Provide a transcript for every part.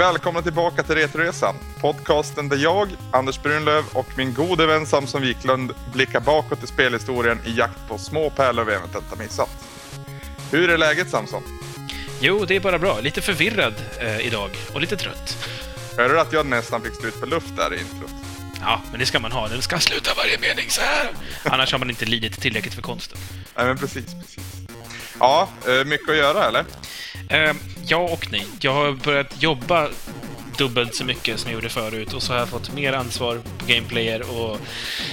Välkomna tillbaka till Retroresan. Podcasten där jag, Anders Brunlöv och min gode vän Samson Wiklund blickar bakåt i spelhistorien i jakt på små pärlor vi eventuellt har missat. Hur är läget Samson? Jo, det är bara bra. Lite förvirrad eh, idag och lite trött. Hörde du att jag nästan fick slut på luft där i introt? Ja, men det ska man ha. Den ska sluta varje mening så här. Annars har man inte lidit tillräckligt för konsten. Nej, men precis, precis. Ja, eh, mycket att göra eller? Eh, ja och nej. Jag har börjat jobba dubbelt så mycket som jag gjorde förut och så har jag fått mer ansvar på gameplayer och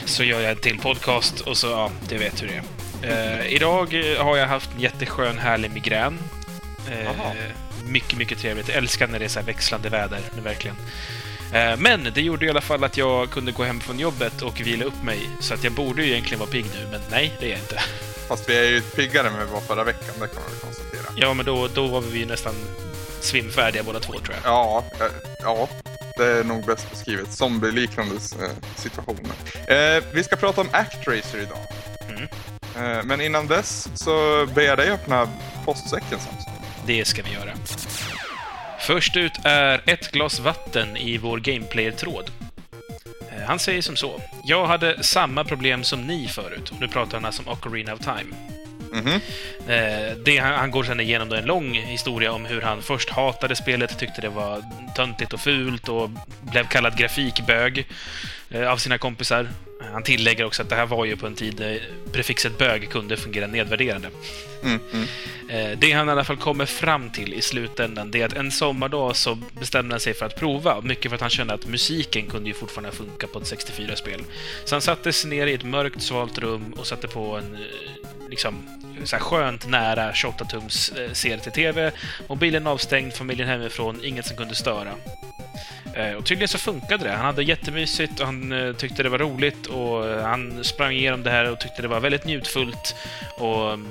så gör jag en till podcast och så, ja, det vet hur det är. Eh, idag har jag haft en jätteskön, härlig migrän. Eh, mycket, mycket trevligt. Jag älskar när det är så här växlande väder, nu verkligen. Eh, Men det gjorde i alla fall att jag kunde gå hem från jobbet och vila upp mig. Så att jag borde ju egentligen vara pigg nu, men nej, det är jag inte. Fast vi är ju piggare än vi var förra veckan, det kan man väl konstatera. Ja, men då, då var vi nästan svimfärdiga båda två, tror jag. Ja, eh, ja, det är nog bäst beskrivet. Zombie-liknande eh, situationer. Eh, vi ska prata om Actracer idag. Mm. Eh, men innan dess så ber jag dig öppna postsäcken Samson. Det ska vi göra. Först ut är ett glas vatten i vår Gameplayer-tråd. Eh, Han säger som så. Jag hade samma problem som ni förut. Och nu pratar han alltså om Ocarina of Time. Mhm. Eh, det, han, han går sedan igenom en lång historia om hur han först hatade spelet, tyckte det var töntigt och fult och blev kallad grafikbög eh, av sina kompisar. Eh, Han tillägger också att det här var ju på en tid där prefixet bög kunde fungera nedvärderande. Mm, mm. Eh, Det han i alla fall kommer fram till i slutändan, det är att en sommardag så bestämde han sig för att prova. Mycket för att han kände att musiken kunde ju fortfarande funka på ett 64-spel. Så han satte sig ner i ett mörkt, svalt rum och satte på en eh, liksom, så här skönt nära 28-tums eh, CRT-TV. Mobilen avstängd, familjen hemifrån, inget som kunde störa. Eh, Och tydligen så funkade det. Han hade jättemysigt och han eh, tyckte det var roligt och eh, han sprang igenom det här och tyckte det var väldigt njutfullt och mm,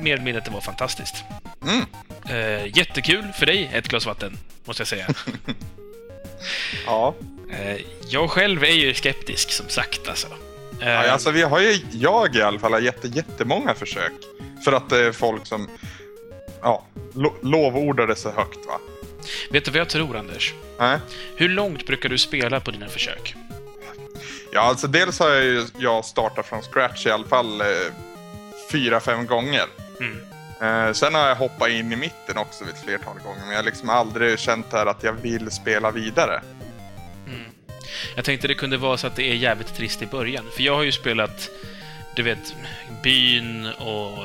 mer eller mindre att det var fantastiskt. Mm. Eh, jättekul för dig, ett glas vatten, måste jag säga. Ja. eh, jag själv är ju skeptisk, som sagt. Alltså. Eh, ja, alltså vi har ju, jag i alla fall, har jätte, jättemånga försök. För att det är folk som ja, lo, lovordar det så högt va. Vet du vad jag tror, Anders? Nej. Hur långt brukar du spela på dina försök? Ja, alltså dels har jag ju jag startat från scratch i alla fall eh, fyra, fem gånger. Mm. Eh, sen har jag hoppat in i mitten också vid ett flertal gånger, men jag har liksom aldrig känt här att jag vill spela vidare. Jag tänkte det kunde vara så att det är jävligt trist i början. För jag har ju spelat, du vet, byn och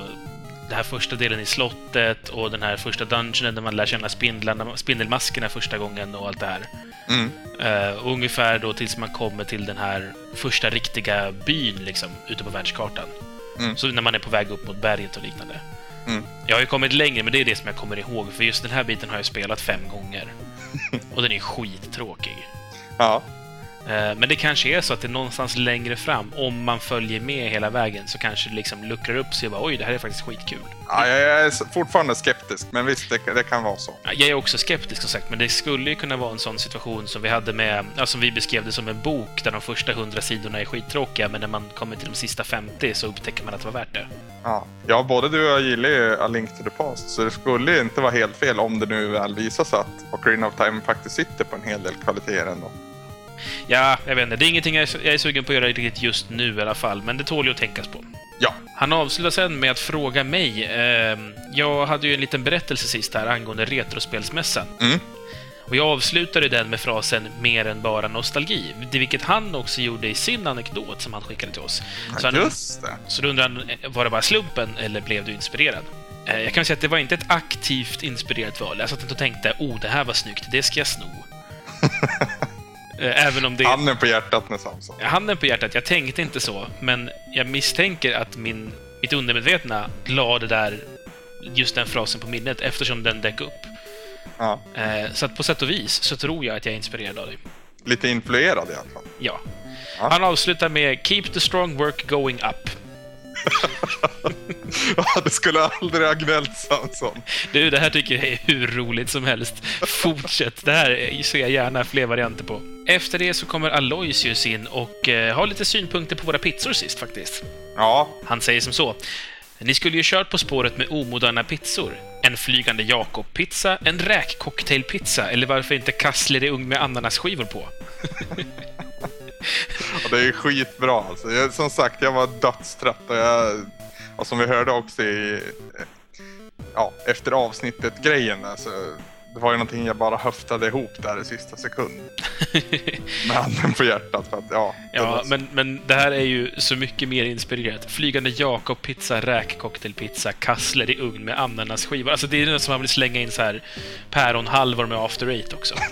den här första delen i slottet och den här första dungeonen där man lär känna spindlarna, spindelmaskerna första gången och allt det här. Mm. Uh, ungefär då tills man kommer till den här första riktiga byn liksom, ute på världskartan. Mm. Så när man är på väg upp mot berget och liknande. Mm. Jag har ju kommit längre, men det är det som jag kommer ihåg. För just den här biten har jag spelat fem gånger. Och den är skittråkig. Ja. Eh, Men det kanske är så att det någonstans längre fram, om man följer med hela vägen, så kanske det liksom luckrar upp sig och bara oj, det här är faktiskt skitkul. ja, jag är fortfarande skeptisk, men visst, det, det kan vara så. Ja, Jag är också skeptisk som sagt, men det skulle ju kunna vara en sån situation som vi hade med, ja, som vi beskrev det som en bok där de första hundra sidorna är skittråkiga, men när man kommer till de sista 50 så upptäcker man att det var värt det. Ja. ja, både du och jag gillar ju A Link to the Past, så det skulle inte vara helt fel om det nu väl visar sig att Ocarina of Time faktiskt sitter på en hel del kvaliteter ändå. Ja, jag vet inte, det är ingenting jag är, jag är sugen på att göra riktigt just nu i alla fall, men det tål ju att tänkas på. Ja. Han avslutar sen med att fråga mig. Eh, jag hade ju en liten berättelse sist här angående Retrospelsmässan. Mm. Och jag avslutade den med frasen “mer än bara nostalgi”, det vilket han också gjorde i sin anekdot som han skickade till oss. Så, han, just det. så då undrar han, eh, var det bara slumpen eller blev du inspirerad? Eh, jag kan säga att det var inte ett aktivt inspirerat val. Jag satt inte och tänkte “oh, det här var snyggt, det ska jag sno”. Eh, Även om det... Handen på hjärtat med Samson. Handen på hjärtat, jag tänkte inte så, men jag misstänker att min, mitt undermedvetna la det där, just den frasen på minnet eftersom den dök upp. Ja. Eh, så att på sätt och vis så tror jag att jag är inspirerad av dig. Lite influerad i alla fall. Ja. Ja. Han avslutar med “Keep the strong work going up”. Ja, det skulle aldrig ha gnällt Samson. Du, det här tycker jag är hur roligt som helst. Fortsätt. Det här ser jag gärna fler varianter på. Efter det så kommer Aloysius in och eh, har lite synpunkter på våra pizzor sist faktiskt. Ja, Han säger som så. Ni skulle ju kört På spåret med omoderna pizzor. En flygande Jakob-pizza, en räkcocktailpizza eller varför inte kassler i ugn med ananasskivor på? Och det är skitbra alltså. Jag, som sagt, jag var dödstrött och jag... Och som vi hörde också i... Ja, efter avsnittet-grejen där så... Det var ju någonting jag bara höftade ihop där i sista sekund. Med handen på hjärtat för att, ja. Ja, så- men, men det här är ju så mycket mer inspirerat. Flygande Jakob-pizza, räkcocktailpizza, kassler i ugn med ananasskivor. Alltså det är något som man vill slänga in så här päronhalvor med after eight också.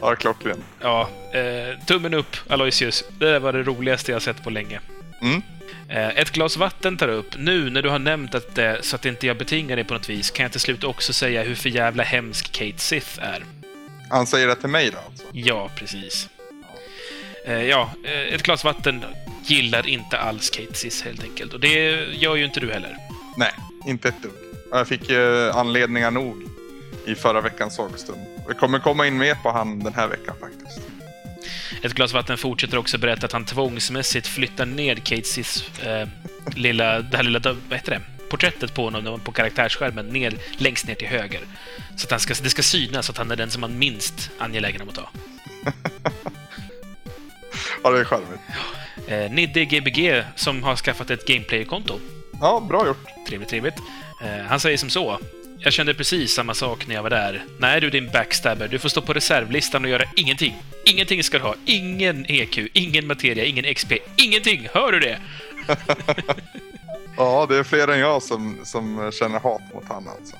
Ja, klockren. Ja, eh, tummen upp Aloysius. Det där var det roligaste jag sett på länge. Mm. Eh, ett glas vatten tar upp. Nu när du har nämnt att det, så att inte jag betingar dig på något vis, kan jag till slut också säga hur för jävla hemsk Kate Sith är. Han säger det till mig då alltså? Ja, precis. Eh, ja, eh, ett glas vatten gillar inte alls Kate Sith helt enkelt. Och det gör ju inte du heller. Nej, inte ett dugg. Jag fick eh, anledningar nog i förra veckans sorgstund. Vi kommer komma in mer på han den här veckan faktiskt. Ett glas vatten fortsätter också berätta att han tvångsmässigt flyttar ner Kate Siths eh, lilla, det här lilla, vad heter det? Porträttet på honom på karaktärsskärmen ner, längst ner till höger. Så att han ska, det ska synas att han är den som man minst angelägen om att ta. Ja, det är charmigt. Eh, Nidde Gbg, som har skaffat ett Gameplayer-konto. Ja, bra gjort. Trevligt, trevligt. Eh, han säger som så. Jag kände precis samma sak när jag var där. Nej du din backstabber, du får stå på reservlistan och göra ingenting. Ingenting ska du ha. Ingen EQ, ingen materia, ingen XP, ingenting! Hör du det? Ja, det är fler än jag som, som känner hat mot han alltså.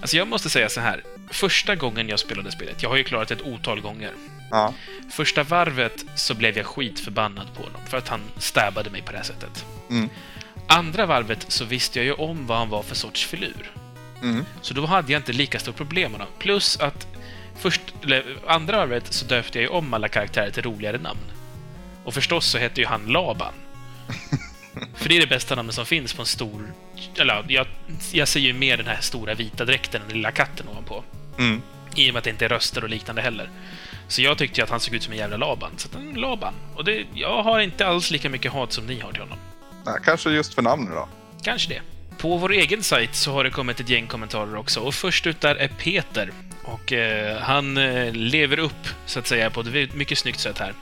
Alltså jag måste säga så här. Första gången jag spelade spelet, jag har ju klarat ett otal gånger. Ja, Första varvet så blev jag skitförbannad på honom för att han stabbade mig på det här sättet. Mm. Andra varvet så visste jag ju om vad han var för sorts filur. Mm. Så då hade jag inte lika stort problem med honom. Plus att först, andra varvet så döpte jag ju om alla karaktärer till roligare namn. Och förstås så hette ju han Laban. För det är det bästa namnet som finns på en stor... Eller jag, jag ser ju mer den här stora vita dräkten än den lilla katten ovanpå. Mm. I och med att det inte är röster och liknande heller. Så jag tyckte ju att han såg ut som en jävla Laban. Så att, mm, Laban. Och det, jag har inte alls lika mycket hat som ni har till honom. Ja, kanske just för namnet då. Kanske det. På vår egen sajt så har det kommit ett gäng kommentarer också. Och först ut där är Peter. Och eh, han eh, lever upp, så att säga, på ett mycket snyggt sätt här.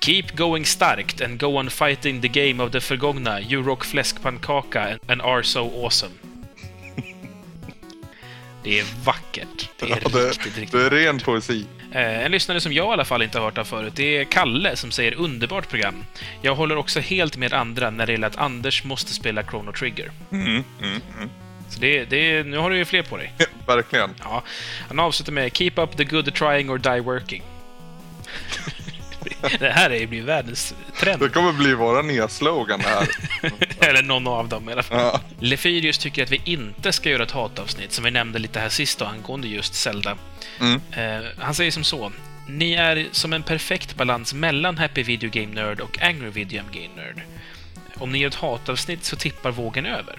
Keep going starkt and go on fighting the game of the förgångna. You rock fläskpannkaka and are so awesome. Det är vackert. Det är Ja, det, riktigt, riktigt det är ren poesi. Eh, En lyssnare som jag i alla fall inte har hört av förut, det är Kalle som säger underbart program. Jag håller också helt med andra när det gäller att Anders måste spela Chrono Trigger. Mm, mm, mm. Så det, det, nu har du ju fler på dig. Verkligen. Ja. Han avslutar med Keep up the good trying or die working. det här är blir världens trend. Det kommer bli våra nya slogan det här. Eller någon av dem i alla fall. Ja. Lefyrius tycker att vi inte ska göra ett hatavsnitt, som vi nämnde lite här sist då, angående just Zelda. Mm. Eh, han säger som så. Ni är som en perfekt balans mellan Happy Video Game Nerd och Angry Video Game Nerd. Om ni gör ett hatavsnitt så tippar vågen över.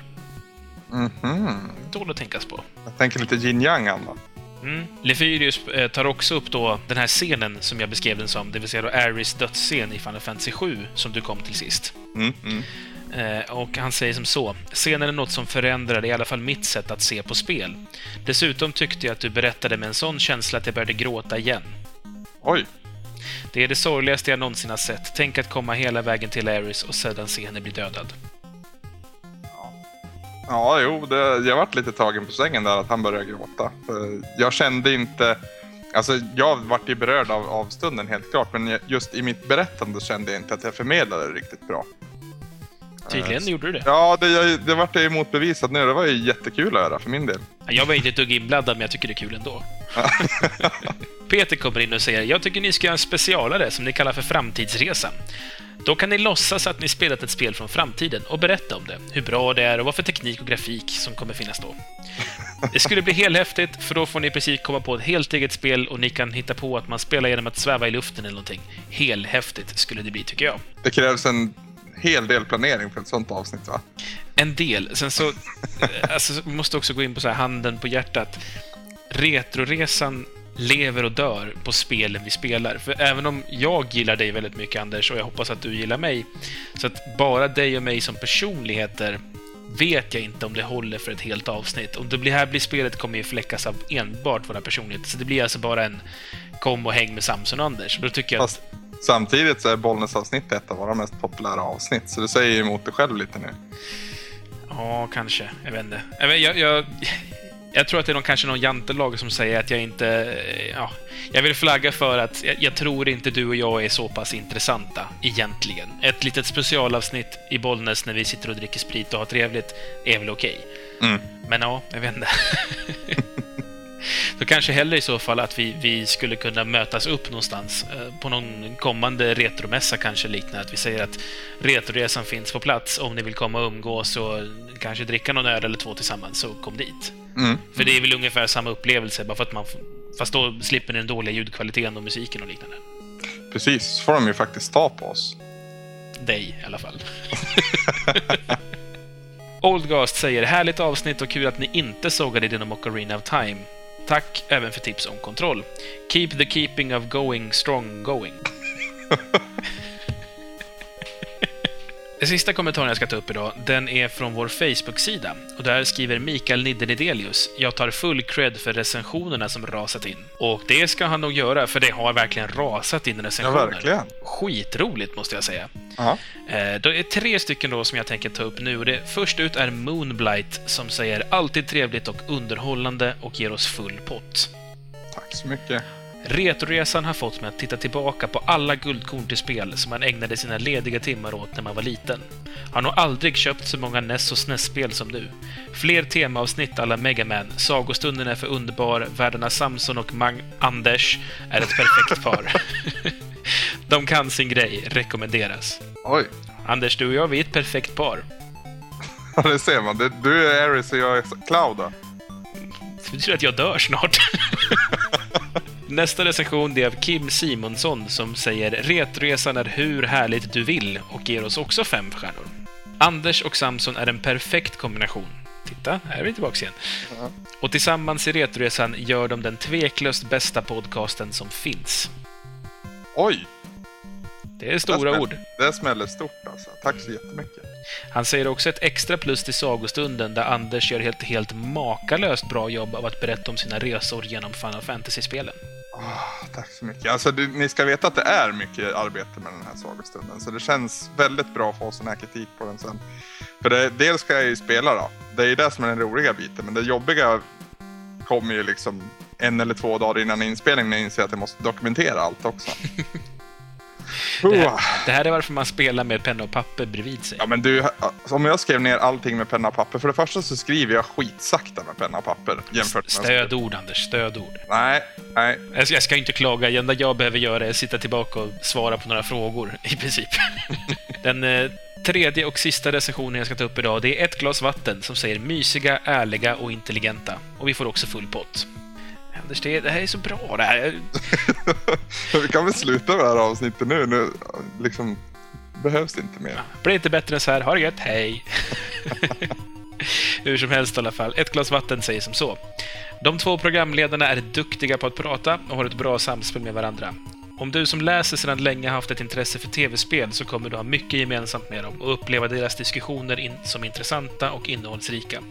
Mhm. Tål att tänkas på. Jag tänker lite yin yang Anna. Mm. Lefyrius eh, tar också upp då den här scenen som jag beskrev den som, det vill säga då Aris dödsscen i Final Fantasy 7 som du kom till sist. Mm, mm. Eh, och han säger som så. Scenen är något som förändrade i alla fall mitt sätt att se på spel. Dessutom tyckte jag att du berättade med en sån känsla att jag började gråta igen. Oj. Det är det sorgligaste jag någonsin har sett. Tänk att komma hela vägen till Aris och sedan se henne bli dödad. Ja, jo, det, jag varit lite tagen på sängen där att han började gråta. Jag kände inte... Alltså, jag vart ju berörd av, av stunden helt klart, men just i mitt berättande kände jag inte att jag förmedlade det riktigt bra. Tydligen Eh, gjorde du det. Ja, det, jag- det vart jag motbevisat nu. Det var ju jättekul att höra för min del. Jag var inte ett dugg inblandad, men jag tycker det är kul ändå. Peter kommer in och säger “Jag tycker ni ska göra en specialare som ni kallar för Framtidsresan. Då kan ni låtsas att ni spelat ett spel från framtiden och berätta om det, hur bra det är och vad för teknik och grafik som kommer finnas då. Det skulle bli helt häftigt, för då får ni i princip komma på ett helt eget spel och ni kan hitta på att man spelar genom att sväva i luften eller någonting. Helt häftigt skulle det bli, tycker jag. Det krävs en hel del planering för ett sånt avsnitt, va? En del. Sen så... eh, Alltså, vi måste också gå in på så här handen på hjärtat. Retroresan lever och dör på spelen vi spelar. För även om jag gillar dig väldigt mycket, Anders, och jag hoppas att du gillar mig, så att bara dig och mig som personligheter vet jag inte om det håller för ett helt avsnitt. Om det här blir spelet kommer ju fläckas av enbart våra personligheter, så det blir alltså bara en kom och häng med Samson och Anders. Då tycker jag Fast samtidigt så är Bollnäs-avsnittet ett av våra mest populära avsnitt, så du säger ju emot dig själv lite nu. Ja, kanske. Jag vet inte. Jag, jag, jag, tror att det är någon, kanske någon jantelag som säger att jag inte... Ja, jag vill flagga för att jag, jag tror inte du och jag är så pass intressanta, egentligen. Ett litet specialavsnitt i Bollnäs när vi sitter och dricker sprit och har trevligt är väl okej. Mm. Men ja, jag vet inte. Då kanske hellre i så fall att vi, vi skulle kunna mötas upp någonstans eh, på någon kommande retromässa kanske liknande. Att vi säger att Retroresan finns på plats om ni vill komma och umgås och kanske dricka någon öl eller två tillsammans, så kom dit. Mm. För det är väl ungefär samma upplevelse, bara för att man... Fast då slipper ni den dåliga ljudkvaliteten och musiken och liknande. Precis, så får de ju faktiskt ta på oss. Dig i alla fall. Oldgast säger härligt avsnitt och kul att ni inte sågade Dynamo Ocarina of Time. Tack även för tips om kontroll. Keep the keeping of going strong going. Den sista kommentaren jag ska ta upp idag, den är från vår Facebook-sida. Och där skriver Mikael Niddenidelius “Jag tar full cred för recensionerna som rasat in”. Och det ska han nog göra, för det har verkligen rasat in Ja, recensioner. verkligen. Skitroligt, måste jag säga. Ja. Eh, Det är tre stycken då som jag tänker ta upp nu. Och det först ut är Moonblight som säger “Alltid trevligt och underhållande och ger oss full pott”. Tack så mycket. Retroresan har fått mig att titta tillbaka på alla guldkorn till spel som man ägnade sina lediga timmar åt när man var liten. Har nog aldrig köpt så många NES och SNES-spel som nu. Fler temaavsnitt alla Mega Man, Sagostunden är för underbar, världarna Samson och Mang Anders är ett perfekt par. De kan sin grej, rekommenderas. Oj, Anders, du och jag, vi är ett perfekt par. ja, det ser man. Du är Aris och jag är Cloud då. Det betyder att jag dör snart. Nästa recension det är av Kim Simonsson som säger “Retresan är hur härligt du vill” och ger oss också fem stjärnor. Anders och Samson är en perfekt kombination. Titta, här är vi tillbaka igen. Ja. Och tillsammans i Retroresan gör de den tveklöst bästa podcasten som finns. Oj, Det är stora smäll- ord. det smäller stort alltså. Tack så jättemycket. Han säger också ett extra plus till sagostunden där Anders gör ett helt makalöst bra jobb av att berätta om sina resor genom Final Fantasy-spelen. Ah, tack så mycket. Alltså, det, ni ska veta att det är mycket arbete med den här sagostunden. Så det känns väldigt bra att få sån här kritik på den sen. För det, dels ska jag ju spela då. Det är ju det som är den roliga biten. Men det jobbiga kommer ju liksom en eller två dagar innan inspelning när jag inser att jag måste dokumentera allt också. Det här, det här är varför man spelar med penna och papper bredvid sig. Ja men du, om jag skrev ner allting med penna och papper. För det första så skriver jag skitsakta med penna och papper. Jämfört med... Stödord, Anders. Stödord. Nej, nej. Jag ska, jag ska inte klaga. Det enda jag behöver göra är att sitta tillbaka och svara på några frågor, i princip. Den eh, tredje och sista recensionen jag ska ta upp idag, det är ett glas vatten som säger mysiga, ärliga och intelligenta. Och vi får också full pott. Anders, det, det här är så bra det här. Vi kan väl sluta med det här avsnittet nu. nu liksom, behövs det inte mer. Blir inte bättre än så här. Ha det gött, hej! Hur som helst i alla fall. Ett glas vatten säger som så. De två programledarna är duktiga på att prata och har ett bra samspel med varandra. Om du som läser sedan länge haft ett intresse för tv-spel så kommer du ha mycket gemensamt med dem och uppleva deras diskussioner in som intressanta och innehållsrika.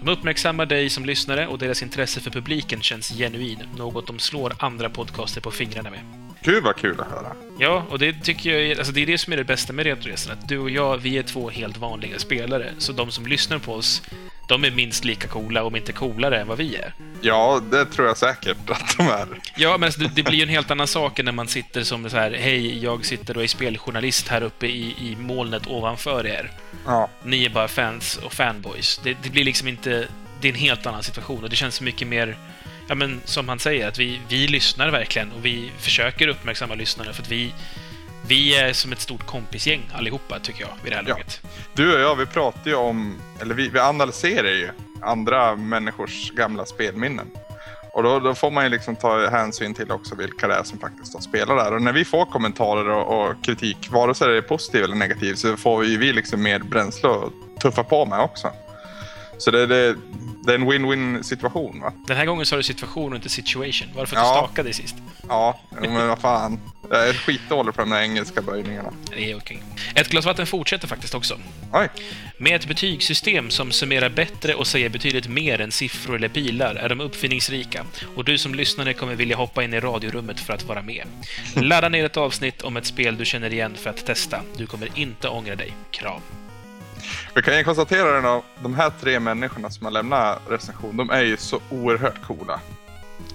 De uppmärksammar dig som lyssnare och deras intresse för publiken känns genuin, något de slår andra podcaster på fingrarna med. Gud vad kul att höra. Ja, och det tycker jag alltså det är det som är det bästa med Retroresan. Att du och jag, vi är två helt vanliga spelare. Så de som lyssnar på oss, de är minst lika coola, om inte coolare, än vad vi är. Ja, det tror jag säkert att de är. Ja, men alltså, det, det blir ju en helt annan sak än när man sitter som så här, hej, jag sitter och är speljournalist här uppe i, i molnet ovanför er. Ja, Ni är bara fans och fanboys. Det, det blir liksom inte... Det är en helt annan situation och det känns mycket mer... Ja, men som han säger, att vi, vi lyssnar verkligen och vi försöker uppmärksamma lyssnarna för att vi... Vi är som ett stort kompisgäng allihopa, tycker jag, vid det här Ja. laget. du och jag, vi pratar ju om, eller vi, vi analyserar ju andra människors gamla spelminnen. Och då, då får man ju liksom ta hänsyn till också vilka det är som faktiskt har spelat där. Och när vi får kommentarer och, och kritik, vare sig det är positiv eller negativ, så får ju vi liksom mer bränsle att tuffa på med också. Så det, det, det är en win-win situation va? Den här gången sa du situation och inte situation. Varför Ja. du stakade sist? Ja, men vad fan. Jag är skitdålig på de där engelska böjningarna. Det är okej. Ett glas vatten fortsätter faktiskt också. Oj, Med ett betygssystem som summerar bättre och säger betydligt mer än siffror eller bilar är de uppfinningsrika och du som lyssnare kommer vilja hoppa in i radiorummet för att vara med. Ladda ner ett avsnitt om ett spel du känner igen för att testa. Du kommer inte ångra dig. Kram. Vi kan ju konstatera att de här tre människorna som har lämnat recension, de är ju så oerhört coola.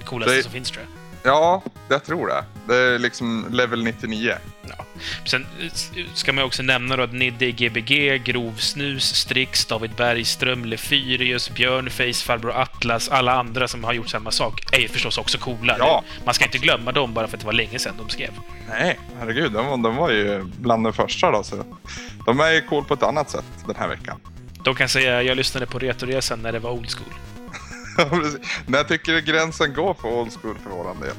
Coolaste Det- som finns tror jag. Ja, jag tror det. Det är liksom level 99. Ja. Sen eh, ska man också nämna då att Nidde i Gbg, Grov Snus, Strix, David Bergström, Lefyrius, Björnface, Farbror Atlas, alla andra som har gjort samma sak är ju förstås också coola. Ja. Man ska inte glömma dem bara för att det var länge sedan de skrev. Nej, herregud. De, de var ju bland de första då. Så de är ju cool på ett annat sätt den här veckan. De kan säga jag lyssnade på Retoresan när det var old school. När tycker du gränsen går för old school för våran del?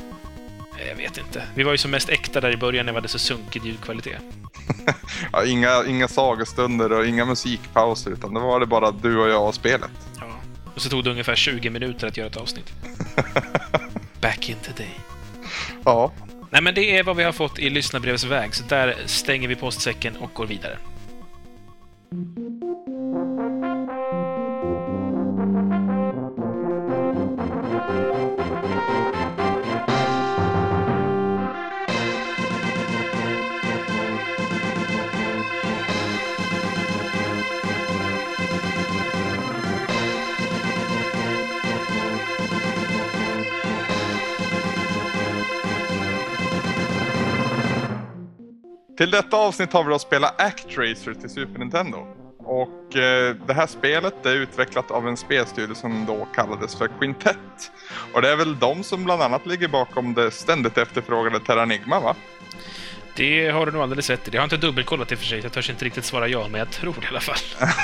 Eh, Jag vet inte. Vi var ju som mest äkta där i början när vi hade så sunkig ljudkvalitet. Ja, inga, inga sagostunder och inga musikpauser, utan det var det bara du och jag och spelet. Ja. Och så tog det ungefär 20 minuter att göra ett avsnitt. Back in the day. Ja, Nej, men det är vad vi har fått i lyssnarbrevsväg, så där stänger vi postsäcken och går vidare. Till detta avsnitt har vi då spelat Actracer till Super Nintendo. Och eh, det här spelet är utvecklat av en spelstudio som då kallades för Quintet. Och det är väl de som bland annat ligger bakom det ständigt efterfrågade Terranigma va? Det har du nog alldeles rätt i. Jag har inte dubbelkollat i och för sig, jag törs inte riktigt svara ja, men jag tror det i alla fall.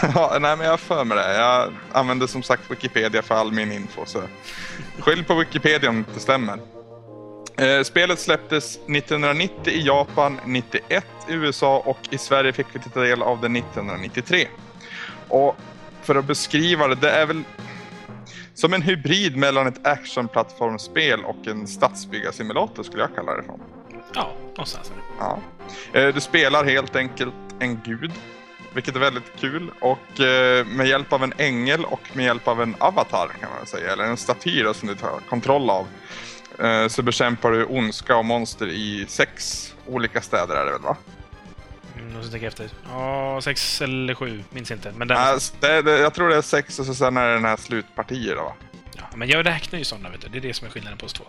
Ja, nej men jag har för mig det. Jag använder som sagt Wikipedia för all min info så skyll på Wikipedia om det inte stämmer. Eh, spelet släpptes 1990 i Japan, 91 i USA och i Sverige fick vi ta del av det 1993. Och för att beskriva det, det är väl som en hybrid mellan ett actionplattformsspel och en stadsbyggarsimulator skulle jag kalla det för. Ja, någonstans. Ja. Eh, Du spelar helt enkelt en gud, vilket är väldigt kul. Och eh, med hjälp av en ängel och med hjälp av en avatar kan man säga, eller en staty då, som du tar kontroll av, så bekämpar du ondska och monster i sex olika städer är det väl va? Mm, tänker jag efter. Ja, sex eller sju, minns inte. Men, den, Nej, det, det, jag tror det är sex och så sen är det den här slutpartier då va? ja, men jag räknar ju sådana, vet du. Det är det som är skillnaden på oss två.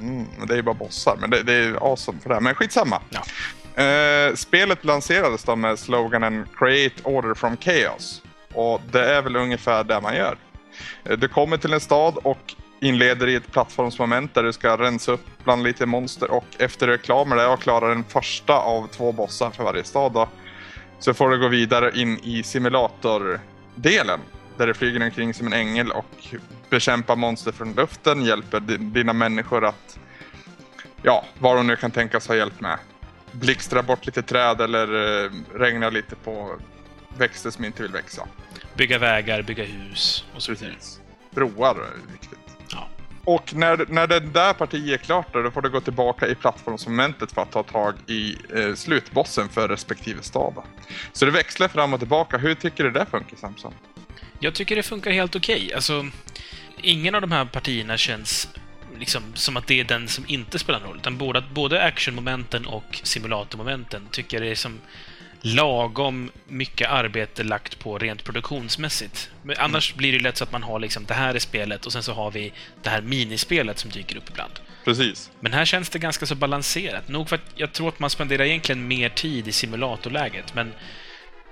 Mm, men det är ju bara bossar, men det, det är awesome för det här. Men skitsamma. Ja. Eh, spelet lanserades då med sloganen Create Order from Chaos. Och det är väl ungefär det man gör. Eh, du kommer till en stad och inleder i ett plattformsmoment där du ska rensa upp bland lite monster och efter du är klar med det och klarar den första av två bossar för varje stad då, så får du gå vidare in i simulatordelen där du flyger omkring som en ängel och bekämpar monster från luften, hjälper di- dina människor att, ja, vad de nu kan tänkas ha hjälp med. Blixtra bort lite träd eller eh, regna lite på växter som inte vill växa. Bygga vägar, bygga hus och så vidare. Broar är viktigt. Och när, när det där partiet är klart då, då får du gå tillbaka i plattformsmomentet för att ta tag i eh, slutbossen för respektive stad. Så det växlar fram och tillbaka. Hur tycker du det funkar Samson? Jag tycker det funkar helt okej. Alltså, ingen av de här partierna känns liksom som att det är den som inte spelar någon roll. Utan både, både actionmomenten och simulatormomenten tycker jag det är som lagom mycket arbete lagt på rent produktionsmässigt. Men annars blir det lätt så att man har liksom det här är spelet och sen så har vi det här minispelet som dyker upp ibland. Precis. Men här känns det ganska så balanserat. Nog för att jag tror att man spenderar egentligen mer tid i simulatorläget, men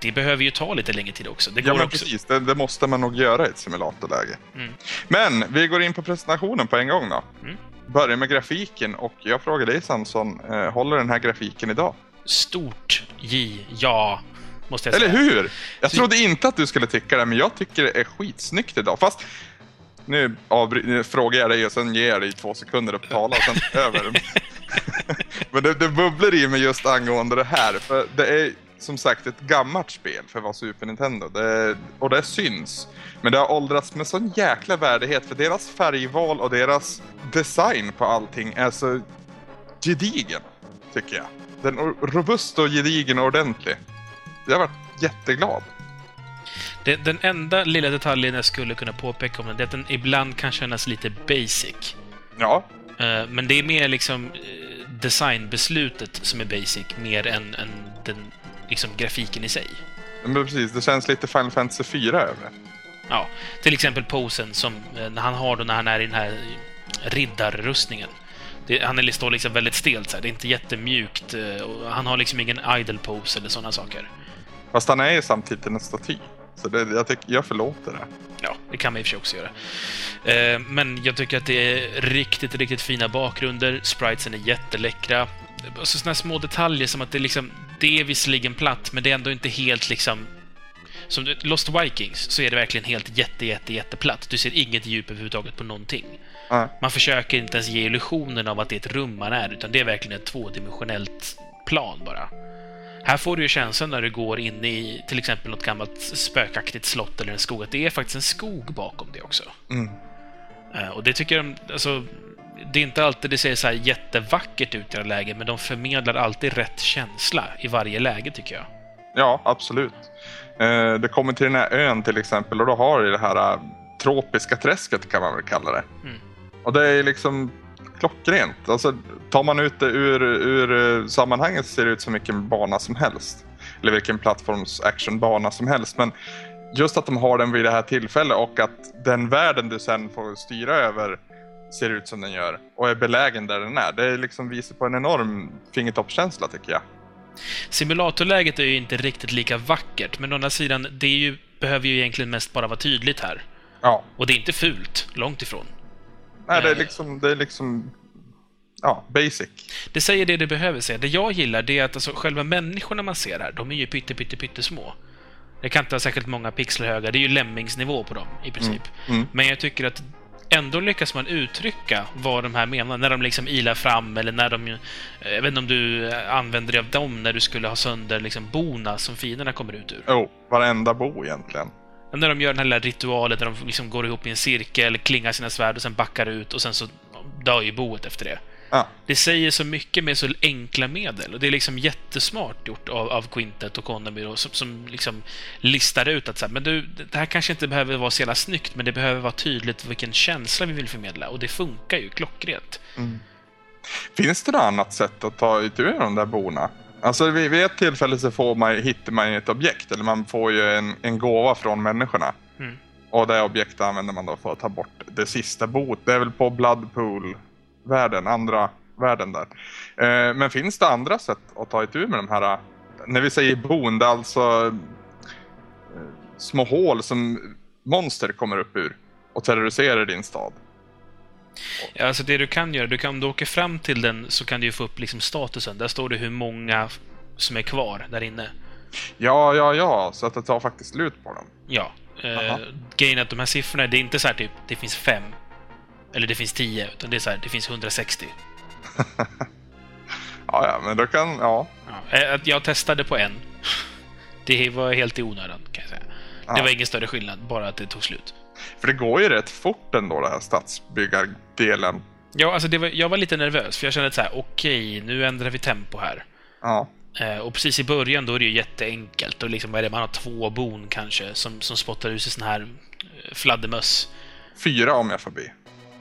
det behöver ju ta lite längre tid också. Det Ja men också... precis, det, det måste man nog göra i ett simulatorläge. Mm. Men vi går in på presentationen på en gång då. Mm. Börjar med grafiken och jag frågar dig Samson, eh, håller den här grafiken idag? Stort J, ja, måste jag Eller säga. hur? Jag Så- trodde inte att du skulle tycka det, men jag tycker det är skitsnyggt idag. Fast nu, avbry- nu frågar jag dig och sen ger jag dig två sekunder att tala och sen över. men det, det bubblar i mig just angående det här, för det är som sagt ett gammalt spel för vara Super Nintendo. Det, och det syns. Men det har åldrats med sån jäkla värdighet för deras färgval och deras design på allting är så gedigen, tycker jag. Den robust och gedigen och ordentlig. Jag varit jätteglad. Det, den enda lilla detaljen jag skulle kunna påpeka om den, det är att den ibland kan kännas lite basic. Ja, Eh, Men det är mer liksom eh, designbeslutet som är basic, mer än, än den, liksom grafiken i sig. men precis. Det känns lite Final Fantasy 4 över det. Ja, till exempel posen som eh, när han har då när han är i den här riddarrustningen. Det, han är, står liksom väldigt stelt så här. Det är inte jättemjukt. eh, han har liksom ingen idle pose eller sådana saker. Fast han är ju samtidigt en staty. Så det, jag, tycker, jag förlåter det. Ja, det kan man i och för sig också göra. Eh, Men jag tycker att det är riktigt, riktigt fina bakgrunder. Spritesen är jätteläckra. Och så såna små detaljer som att det liksom... Det är visserligen platt, men det är ändå inte helt liksom... Som Lost Vikings så är det verkligen helt jätte, jätte, jätteplatt. Du ser inget djup överhuvudtaget på någonting. Man försöker inte ens ge illusionen av att det är ett rum man är, utan det är verkligen ett tvådimensionellt plan bara. Här får du ju känslan när du går in i till exempel något gammalt spökaktigt slott eller en skog, att det är faktiskt en skog bakom det också. Mm. Eh, Och det tycker jag, alltså, det är inte alltid det ser så här jättevackert ut i alla lägen, men de förmedlar alltid rätt känsla i varje läge, tycker jag. Ja, absolut. Eh, det kommer till den här ön till exempel och då har du det här eh, tropiska träsket kan man väl kalla det. Mm. Och det är liksom klockrent. Alltså, tar man ut det ur, ur eh, sammanhanget ser det ut som vilken bana som helst. Eller vilken plattforms actionbana som helst. Men just att de har den vid det här tillfället och att den världen du sen får styra över ser ut som den gör och är belägen där den är. Det liksom visar på en enorm fingertoppskänsla tycker jag. Simulatorläget är ju inte riktigt lika vackert, men å andra sidan, det ju, behöver ju egentligen mest bara vara tydligt här. Ja, Och det är inte fult, långt ifrån. Nej, det är Eh. liksom, det är liksom ja, basic. Det säger det det behöver säga. Det jag gillar, det är att alltså, själva människorna man ser här, de är ju pytte, pytte, pyttesmå. Det kan inte vara särskilt många pixlar höga. Det är ju lämmingsnivå på dem, i princip. Mm. Men jag tycker att ändå lyckas man uttrycka vad de här menar. När de liksom ilar fram, eller när de... Jag vet inte om du använder dig av dem när du skulle ha sönder liksom bona som fienderna kommer ut ur. Jo, varenda bo egentligen. När de gör den här lilla ritualen där de liksom går ihop i en cirkel, klingar sina svärd och sen backar ut och sen så dör ju boet efter det. Ja, Det säger så mycket med så enkla medel och det är liksom jättesmart gjort av, av Quintet och Konami som, som liksom listar ut att så här, men du, det här kanske inte behöver vara så jävla snyggt, men det behöver vara tydligt vilken känsla vi vill förmedla och det funkar ju klockrent. Finns det något annat sätt att ta itu med de där bona? Alltså vid, vid ett tillfälle så får man, hittar man ju ett objekt, eller man får ju en, en gåva från människorna. Mm. Och det objektet använder man då för att ta bort det sista boet. Det är väl på Bloodpool-världen, andra världen där. Eh, men finns det andra sätt att ta itu med de här, när vi säger bon, det är alltså eh, små hål som monster kommer upp ur och terroriserar din stad. Ja, alltså det du kan göra, du kan, om du åker fram till den så kan du få upp liksom statusen. Där står det hur många som är kvar där inne. Ja, ja, ja, så att det tar faktiskt slut på dem. Ja. Eh, grejen är att de här siffrorna, det är inte så här typ, det finns fem. Eller det finns tio, utan det är så här, det finns 160. Ja, ja, men då kan, ja. Ja, eh, jag testade på en. Det var helt i onödan, kan jag säga. Ja. Det var ingen större skillnad, bara att det tog slut. För det går ju rätt fort ändå, den här stadsbyggardelen. Ja, alltså det var, jag var lite nervös, för jag kände att så här, okej, nu ändrar vi tempo här. Ja, Eh, och precis i början då är det ju jätteenkelt. Och liksom, vad är det, man har två bon kanske, som, som spottar ut sig sån här eh, fladdermöss. fyra om jag får be. Är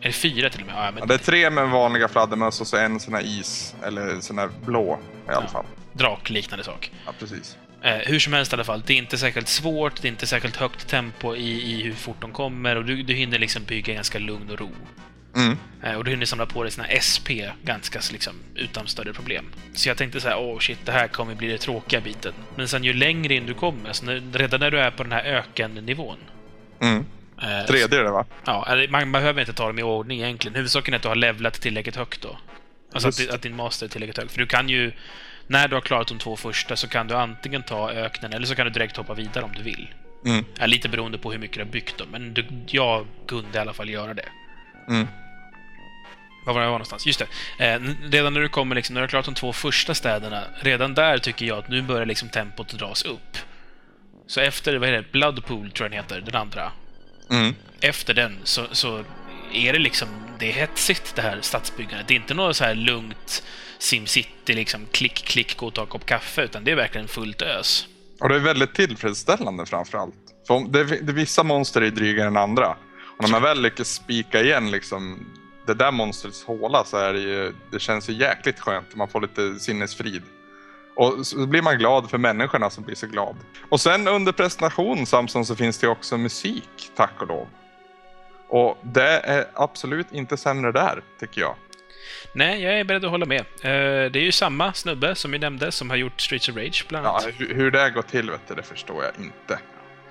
det fyra till och med? Ja, Ja, men det är tre med vanliga fladdermöss och så en sån här is, eller sån här blå i alla Ja. fall. drakliknande sak. Ja, precis. Eh, hur som helst i alla fall, det är inte särskilt svårt, det är inte särskilt högt tempo i, i hur fort de kommer och du, du hinner liksom bygga ganska lugn och ro. Mm. Eh, och du hinner samla på dig sina SP ganska så liksom, utan större problem. Så jag tänkte så här, åh shit, det här kommer bli det tråkiga biten. Men sen ju längre in du kommer, alltså när, redan när du är på den här ökennivån. Mm. Eh, Tredje är det va? Ja, man behöver inte ta dem i ordning egentligen. Huvudsaken är att du har levlat tillräckligt högt då. Alltså att, Just att din master är tillräckligt hög. För du kan ju... När du har klarat de två första så kan du antingen ta öknen eller så kan du direkt hoppa vidare om du vill. Mm. Ja, lite beroende på hur mycket du har byggt dem, men du, jag kunde i alla fall göra det. Mm. Var var jag var någonstans? Just det. Eh, redan när du kommer, liksom, när du har klarat de två första städerna, redan där tycker jag att nu börjar liksom tempot dras upp. Så efter, vad är det, Bloodpool tror jag den heter, den andra. Mm. Efter den så, så är det liksom, det är hetsigt det här stadsbyggandet. Det är inte något så här lugnt SimCity, liksom klick, klick, gå och ta en kopp kaffe, utan det är verkligen fullt ös. Och det är väldigt tillfredsställande framför allt. För det, det, vissa monster är drygare än andra. Och när man väl lyckas spika igen liksom det där monstrets håla så är det ju, det känns ju jäkligt skönt. Man får lite sinnesfrid. Och så blir man glad för människorna som blir så glad. Och sen under presentation Samson så finns det också musik, tack och lov. Och det är absolut inte sämre där, tycker jag. Nej, jag är beredd att hålla med. Eh, det är ju samma snubbe som vi nämnde som har gjort Streets of Rage, bland annat. Ja, hur det går till, vet du, det förstår jag inte.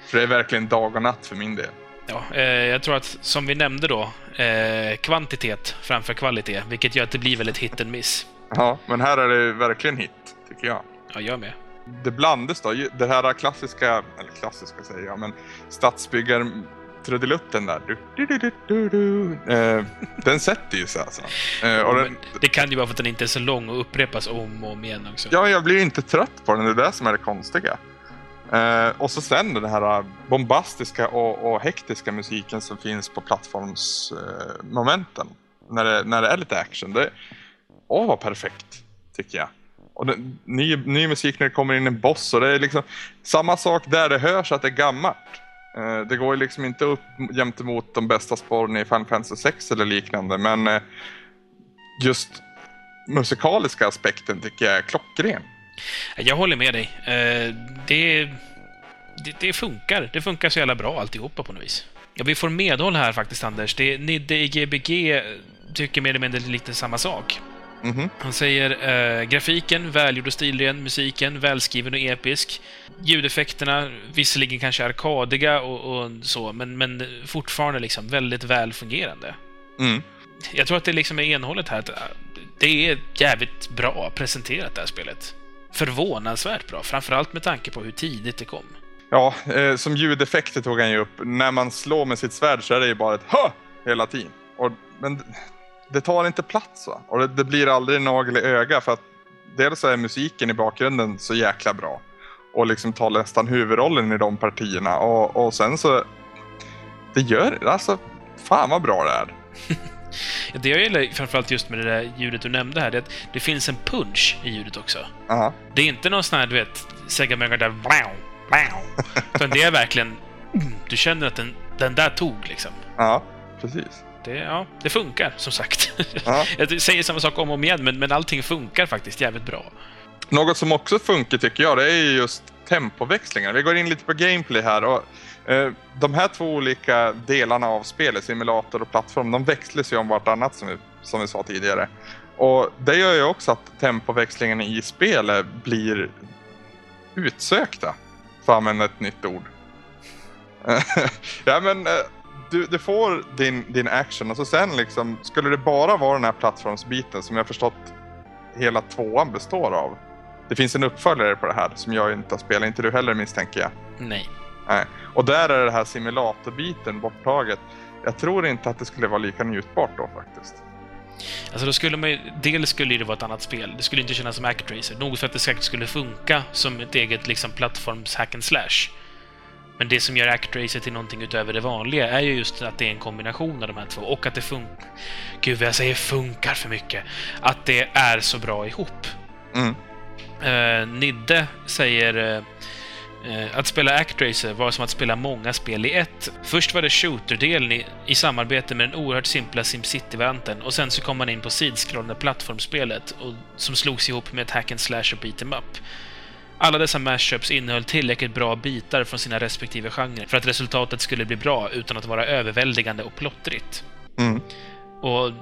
För det är verkligen dag och natt för min del. Ja, eh, jag tror att, som vi nämnde då, eh, kvantitet framför kvalitet, vilket gör att det blir väldigt hit and miss. Ja, men här är det verkligen hit, tycker jag. Ja, jag med. Det blandas då, det här klassiska, eller klassiska säger jag, men stadsbyggar trudelutten där. Du, du, du. Eh, den sätter ju sig alltså. Eh, och den, det kan ju vara för att den inte är så lång och upprepas om och om igen också. Ja, jag blir inte trött på den. Det är det som är det konstiga. Eh, och så sen den här bombastiska och, och hektiska musiken som finns på plattformsmomenten. Eh, när, det, när det är lite action. Det, åh, vad perfekt, tycker jag. Och den, ny, ny musik när det kommer in en boss och det är liksom samma sak där. Det hörs att det är gammalt. Eh, det går ju liksom inte upp jämt emot de bästa spåren i Final Fantasy 6 eller liknande, men eh, just musikaliska aspekten tycker jag är klockren. Jag håller med dig. Eh, det, det, det, funkar. Det funkar så jävla bra alltihopa på något vis. Ja, vi får medhåll här faktiskt, Anders. Det, Nidde i Gbg tycker mer eller mindre lite samma sak. Mm -hmm. Han säger eh, grafiken, välgjord och stilren, musiken, välskriven och episk. Ljudeffekterna, visserligen kanske arkadiga och, och så, men, men fortfarande liksom väldigt välfungerande. Mm. Jag tror att det liksom är enhållet här. Att eh, det är jävligt bra presenterat, det här spelet. Förvånansvärt bra, framförallt med tanke på hur tidigt det kom. Ja, eh, som ljudeffekter tog han ju upp. När man slår med sitt svärd så är det ju bara ett HÖ! hela tiden. Och, men det tar inte plats va? Och det, det blir aldrig nagel i öga för att dels är musiken i bakgrunden så jäkla bra. Och liksom tar nästan huvudrollen i de partierna. Och, och sen så... Det gör... Alltså, fan vad bra det är. det jag gillar framförallt just med det där ljudet du nämnde här, det är att det finns en punch i ljudet också. Aha. Det är inte någon sån här, du vet, Sega Mega där wow, wow. Utan det är verkligen... Du känner att den, den där tog liksom. Ja, precis. Det, ja, det funkar, som sagt. Ja. Jag säger samma sak om och om igen, men, men allting funkar faktiskt jävligt bra. Något som också funkar tycker jag, det är just tempoväxlingar. Vi går in lite på gameplay här. Och, eh, de här två olika delarna av spelet, simulator och plattform, de växlas ju om vartannat som vi, som vi sa tidigare. Och det gör ju också att tempoväxlingarna i spelet blir utsökta, för att använda ett nytt ord. ja men eh, du, du får din, din action och så sen liksom, skulle det bara vara den här plattformsbiten som jag förstått hela tvåan består av. Det finns en uppföljare på det här som jag inte har spelat, inte du heller misstänker jag. Nej. Nej. Och där är det här simulatorbiten borttaget. Jag tror inte att det skulle vara lika njutbart då faktiskt. Alltså då skulle man ju, dels skulle det vara ett annat spel. Det skulle inte kännas som Actracer. Nog för att det säkert skulle funka som ett eget liksom plattforms hack and slash. Men det som gör Actracer till någonting utöver det vanliga är ju just att det är en kombination av de här två och att det funkar... Gud, vad jag säger funkar för mycket. Att det är så bra ihop. Mm. Uh, Nidde säger uh, att spela Actracer var som att spela många spel i ett. Först var det shooter-delen i, i, samarbete med den oerhört simpla SimCity-varianten och sen så kom man in på sidskrollande plattformsspelet och, som slogs ihop med ett hack and slash och beat em up. Alla dessa mashups innehöll tillräckligt bra bitar från sina respektive genrer för att resultatet skulle bli bra utan att vara överväldigande och plottrigt. Mm. Och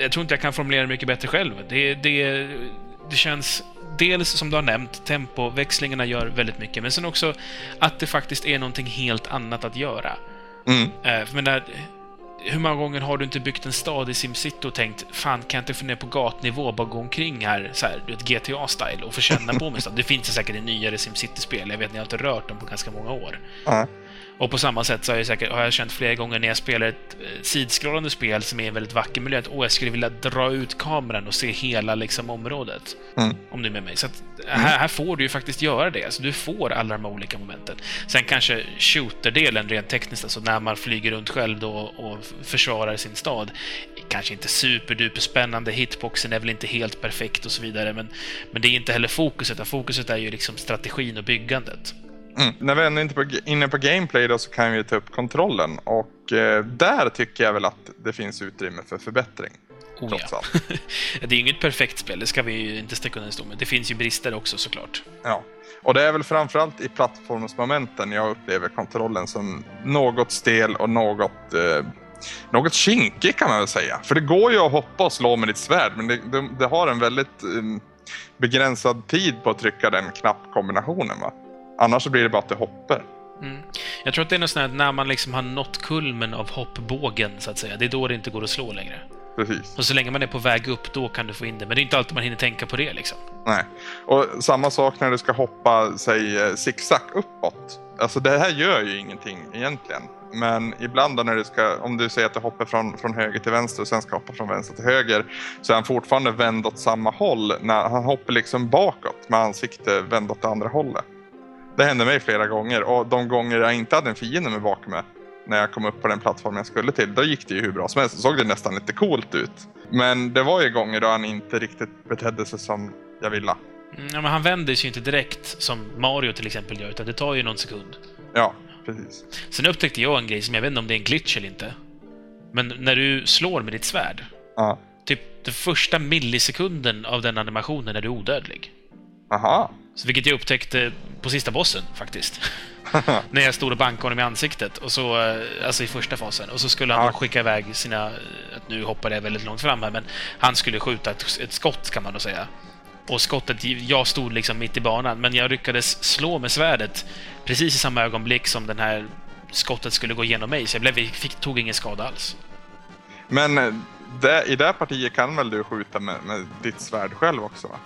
jag tror inte jag kan formulera det mycket bättre själv. Det, det, det känns dels, som du har nämnt, tempoväxlingarna gör väldigt mycket, men sen också att det faktiskt är någonting helt annat att göra. Mm. Äh, för menar, hur många gånger har du inte byggt en stad i SimCity och tänkt fan, kan jag inte få ner på gatnivå och bara gå omkring här, så här, du vet, GTA-style och få känna på mig? stad? Det finns säkert i nyare SimCity-spel, jag vet ni har inte rört dem på ganska många år. Mm. Och på samma sätt så har jag, säkert, har jag känt flera gånger när jag spelar ett eh, sidskrollande spel som är en väldigt vacker miljö att åh, jag skulle vilja dra ut kameran och se hela liksom, området. Mm. Om du är med mig. Så att, här, här får du ju faktiskt göra det. Alltså, du får alla de här olika momenten. Sen kanske shooter-delen rent tekniskt, alltså när man flyger runt själv då och försvarar sin stad, kanske inte superduper spännande. Hitboxen är väl inte helt perfekt och så vidare, men, men det är inte heller fokuset. Fokuset är ju liksom strategin och byggandet. Mm. När vi ändå inte är inne på gameplay då så kan vi ta upp kontrollen och eh, där tycker jag väl att det finns utrymme för förbättring. Oh, trots ja. allt. det är inget perfekt spel, det ska vi ju inte sticka under stol med. Det finns ju brister också såklart. Ja. Och det är väl framförallt i plattformsmomenten jag upplever kontrollen som något stel och något, eh, något kinkig kan man väl säga. För det går ju att hoppa och slå med ditt svärd men det, det, det har en väldigt eh, begränsad tid på att trycka den knappkombinationen. Va? Annars så blir det bara att det hoppar. Mm. Jag tror att det är något sånt här, när man liksom har nått kulmen av hoppbågen, så att säga. Det är då det inte går att slå längre. Precis. Och så länge man är på väg upp, då kan du få in det. Men det är inte alltid man hinner tänka på det, liksom. Nej. Och samma sak när du ska hoppa, säg eh, zigzag uppåt. Alltså det här gör ju ingenting egentligen. Men ibland då när du ska, om du säger att du hoppar från, från höger till vänster och sen ska hoppa från vänster till höger. Så är han fortfarande vänd åt samma håll. När han hoppar liksom bakåt med ansikte vänd åt det andra hållet. Det hände mig flera gånger och de gånger jag inte hade en fiende med bakom mig. När jag kom upp på den plattform jag skulle till, då gick det ju hur bra som helst. Då såg det nästan lite coolt ut. Men det var ju gånger då han inte riktigt betedde sig som jag ville. Mm, Ja, men han vänder sig ju inte direkt, som Mario till exempel gör, utan det tar ju någon sekund. Ja, precis. Sen upptäckte jag en grej som jag vet inte om det är en glitch eller inte. Men när du slår med ditt svärd, Ja. typ den första millisekunden av den animationen är du odödlig. Aha. Så vilket jag upptäckte på sista bossen, faktiskt. När jag stod och bankade honom i ansiktet, och så, eh, alltså i första fasen. Och så skulle han Ja. skicka iväg sina... att Nu hoppar jag väldigt långt fram här, men han skulle skjuta ett, ett skott, kan man då säga. Och skottet, jag stod liksom mitt i banan, men jag lyckades slå med svärdet precis i samma ögonblick som den här skottet skulle gå igenom mig, så jag blev, fick, tog ingen skada alls. Men eh, det, i det partiet kan väl du skjuta med, med ditt svärd själv också? Va?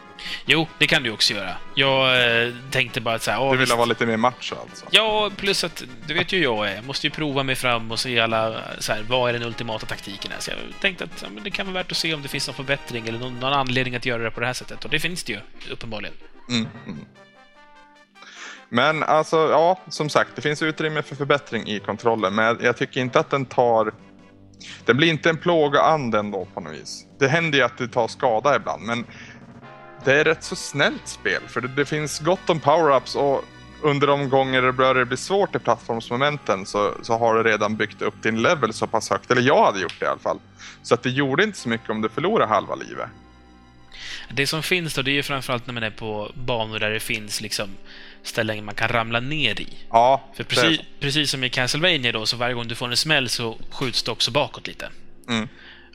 Jo, det kan du också göra. Jag eh, tänkte bara att så här, Du vill visst. vara lite mer macho alltså? Ja, plus att du vet ju jag är. Jag måste ju prova mig fram och se alla, så här, vad är den ultimata taktiken här. Så jag tänkte att ja, det kan vara värt att se om det finns någon förbättring eller någon, någon anledning att göra det på det här sättet. Och det finns det ju, uppenbarligen. Mm, mm. Men alltså, ja, som sagt, det finns utrymme för förbättring i kontrollen, men jag tycker inte att den tar... Den blir inte en plåga anden ändå på något vis. Det händer ju att det tar skada ibland, men det är rätt så snällt spel, för det, det finns gott om power-ups och under de gånger det börjar bli svårt i plattformsmomenten så, så har du redan byggt upp din level så pass högt, eller jag hade gjort det i alla fall. Så att det gjorde inte så mycket om du förlorade halva livet. Det som finns då, det är ju framförallt när man är på banor där det finns liksom ställen man kan ramla ner i. Ja, För precis, precis som i Castlevania då, så varje gång du får en smäll så skjuts det också bakåt lite. Mm.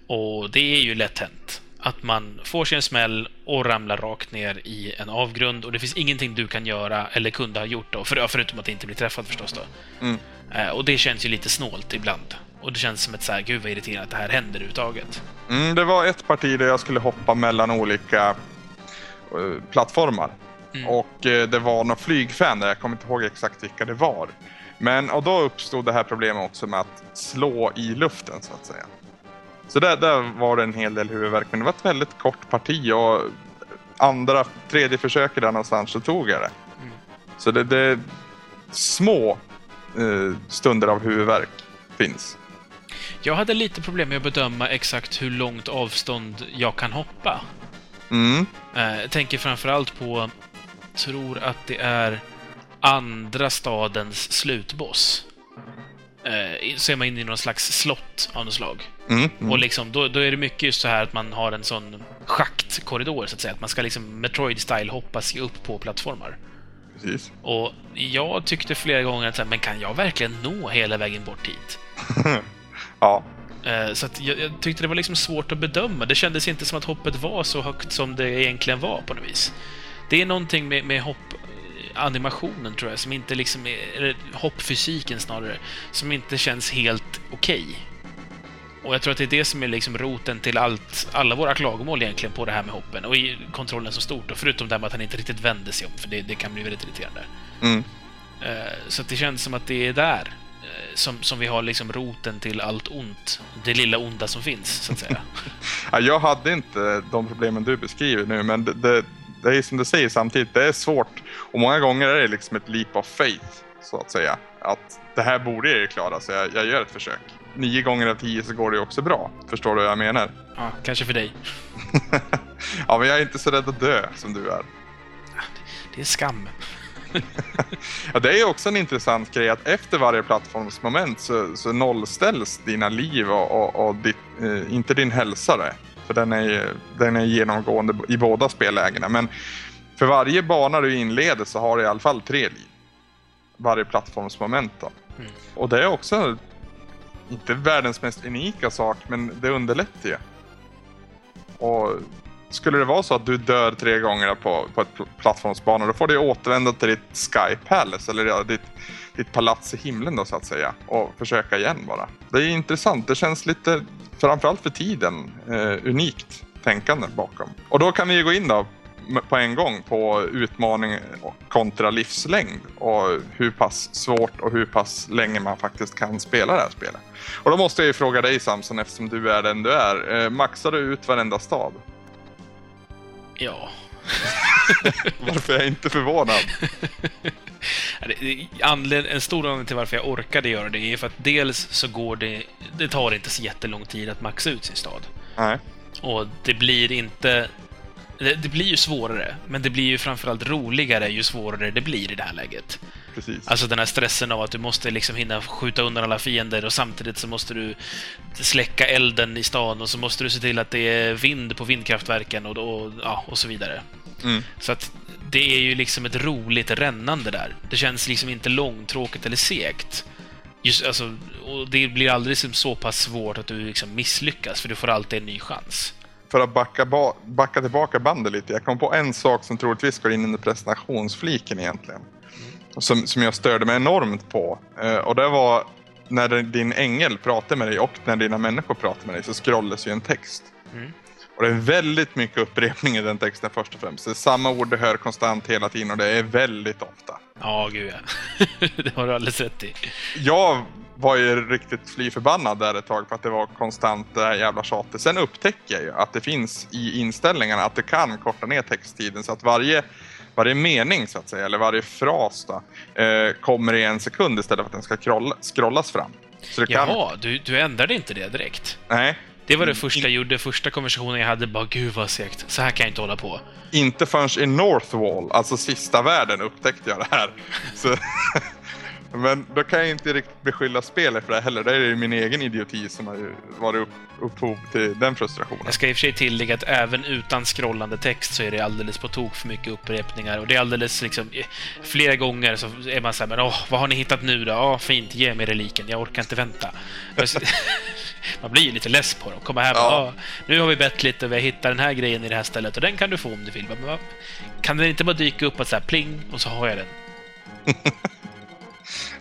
Och det är ju lätt hänt. Att man får sig en smäll och ramlar rakt ner i en avgrund och det finns ingenting du kan göra, eller kunde ha gjort då, för, förutom att inte bli träffad förstås då. Mm. Eh, och det känns ju lite snålt ibland. Och det känns som ett så här, gud vad irriterande att det här händer överhuvudtaget. Mm, det var ett parti där jag skulle hoppa mellan olika eh, plattformar. Mm. Och eh, det var några flygfan där, jag kommer inte ihåg exakt vilka det var. Men och då uppstod det här problemet också med att slå i luften så att säga. Så där, där var det en hel del huvudvärk, men det var ett väldigt kort parti och andra, tredje försöket där någonstans så tog jag det. Mm. Så det, det små eh, stunder av huvudvärk finns. Jag hade lite problem med att bedöma exakt hur långt avstånd jag kan hoppa. Mm. Eh, Jag tänker framförallt på, tror att det är andra stadens slutboss. Eh, Så är man inne i någon slags slott av något slag. Mm. Mm. Och liksom, då, då är det mycket just så här att man har en sån schaktkorridor, så att säga. Att man ska liksom Metroid-style hoppa sig upp på plattformar. Precis. Och jag tyckte flera gånger att men kan jag verkligen nå hela vägen bort hit? Ja. Eh, Så jag, jag tyckte det var liksom svårt att bedöma. Det kändes inte som att hoppet var så högt som det egentligen var på något vis. Det är någonting med, med hoppanimationen, tror jag, som inte liksom är, eller hoppfysiken snarare, som inte känns helt okej. Och jag tror att det är det som är liksom roten till allt, alla våra klagomål egentligen på det här med hoppen och i kontrollen så stort. Och förutom det här med att han inte riktigt vänder sig om, för det, det kan bli väldigt irriterande. Mm. Eh, så det känns som att det är där eh, som, som vi har liksom roten till allt ont. Det lilla onda som finns, så att säga. Ja, jag hade inte de problemen du beskriver nu, men det, det, det är som du säger samtidigt, det är svårt. Och många gånger är det liksom ett leap of faith, så att säga. Att det här borde jag ju klara, så jag, jag gör ett försök. Nio gånger av tio så går det ju också bra. Förstår du vad jag menar? Ja, kanske för dig. ja, men jag är inte så rädd att dö som du är. Det är skam. Ja, det är också en intressant grej att efter varje plattformsmoment så, så nollställs dina liv och, och, och ditt, eh, inte din hälsa. Det. För den är, den är genomgående i båda spellägena. Men för varje bana du inleder så har du i alla fall tre liv. Varje plattformsmoment. Mm. Och det är också inte världens mest unika sak, men det underlättar ju. Och skulle det vara så att du dör tre gånger på, på ett plattformsbana, då får du återvända till ditt Sky Palace, eller ja, ditt, ditt palats i himlen då så att säga, och försöka igen bara. Det är intressant, det känns lite, framförallt för tiden, eh, unikt tänkande bakom. Och då kan vi gå in då på en gång på utmaning kontra livslängd och hur pass svårt och hur pass länge man faktiskt kan spela det här spelet. Och då måste jag ju fråga dig Samson eftersom du är den du är. Eh, maxar du ut varenda stad? Ja. varför är jag inte förvånad? en stor anledning till varför jag orkade göra det är för att dels så går det... Det tar inte så jättelång tid att maxa ut sin stad. Nej. Och det blir inte... Det, det, blir ju svårare, men det blir ju framförallt roligare ju svårare det blir i det här läget. Precis. Alltså den här stressen av att du måste liksom hinna skjuta undan alla fiender och samtidigt så måste du släcka elden i stan och så måste du se till att det är vind på vindkraftverken och, och, ja, och så vidare. Mm. Så att det är ju liksom ett roligt rännande där. Det känns liksom inte långtråkigt eller segt. Just, alltså, och det blir aldrig så pass svårt att du liksom misslyckas, för du får alltid en ny chans. För att backa, ba backa tillbaka bandet lite, jag kom på en sak som troligtvis går in under presentationsfliken egentligen som, som jag störde mig enormt på. Eh, och det var när din ängel pratar med dig och när dina människor pratar med dig så scrollas ju en text. Mm. Och det är väldigt mycket upprepning i den texten först och främst. Det är samma ord du hör konstant hela tiden och det är väldigt ofta. Ja, gud ja. det har du alldeles rätt i. Jag var ju riktigt fly förbannad där ett tag för att det var konstant det här jävla tjatet. Sen upptäcker jag ju att det finns i inställningarna att du kan korta ner texttiden så att varje varje mening så att säga, eller varje fras då, eh, kommer i en sekund istället för att den ska scrolla, scrollas fram. Så du Jaha, kan... du, du ändrade inte det direkt? Nej. Det var det första jag gjorde, första konversationen jag hade. Bara, gud vad segt. Så här kan jag inte hålla på. Inte förrän i Northwall, alltså sista världen, upptäckte jag det här. Så Men då kan jag inte riktigt beskylla spelet för det heller. Det är ju min egen idioti som har varit upp, upphov till den frustrationen. Jag ska i och för sig tillägga att även utan scrollande text så är det alldeles på tok för mycket upprepningar. Och det är alldeles liksom... Flera gånger så är man såhär, men åh, vad har ni hittat nu då? Ja, fint, ge mig reliken. Jag orkar inte vänta. man blir ju lite less på dem. Komma hem ja. nu har vi bett lite och vi har hittat den här grejen i det här stället och den kan du få om du vill. Men, kan den inte bara dyka upp att så här pling och så har jag den?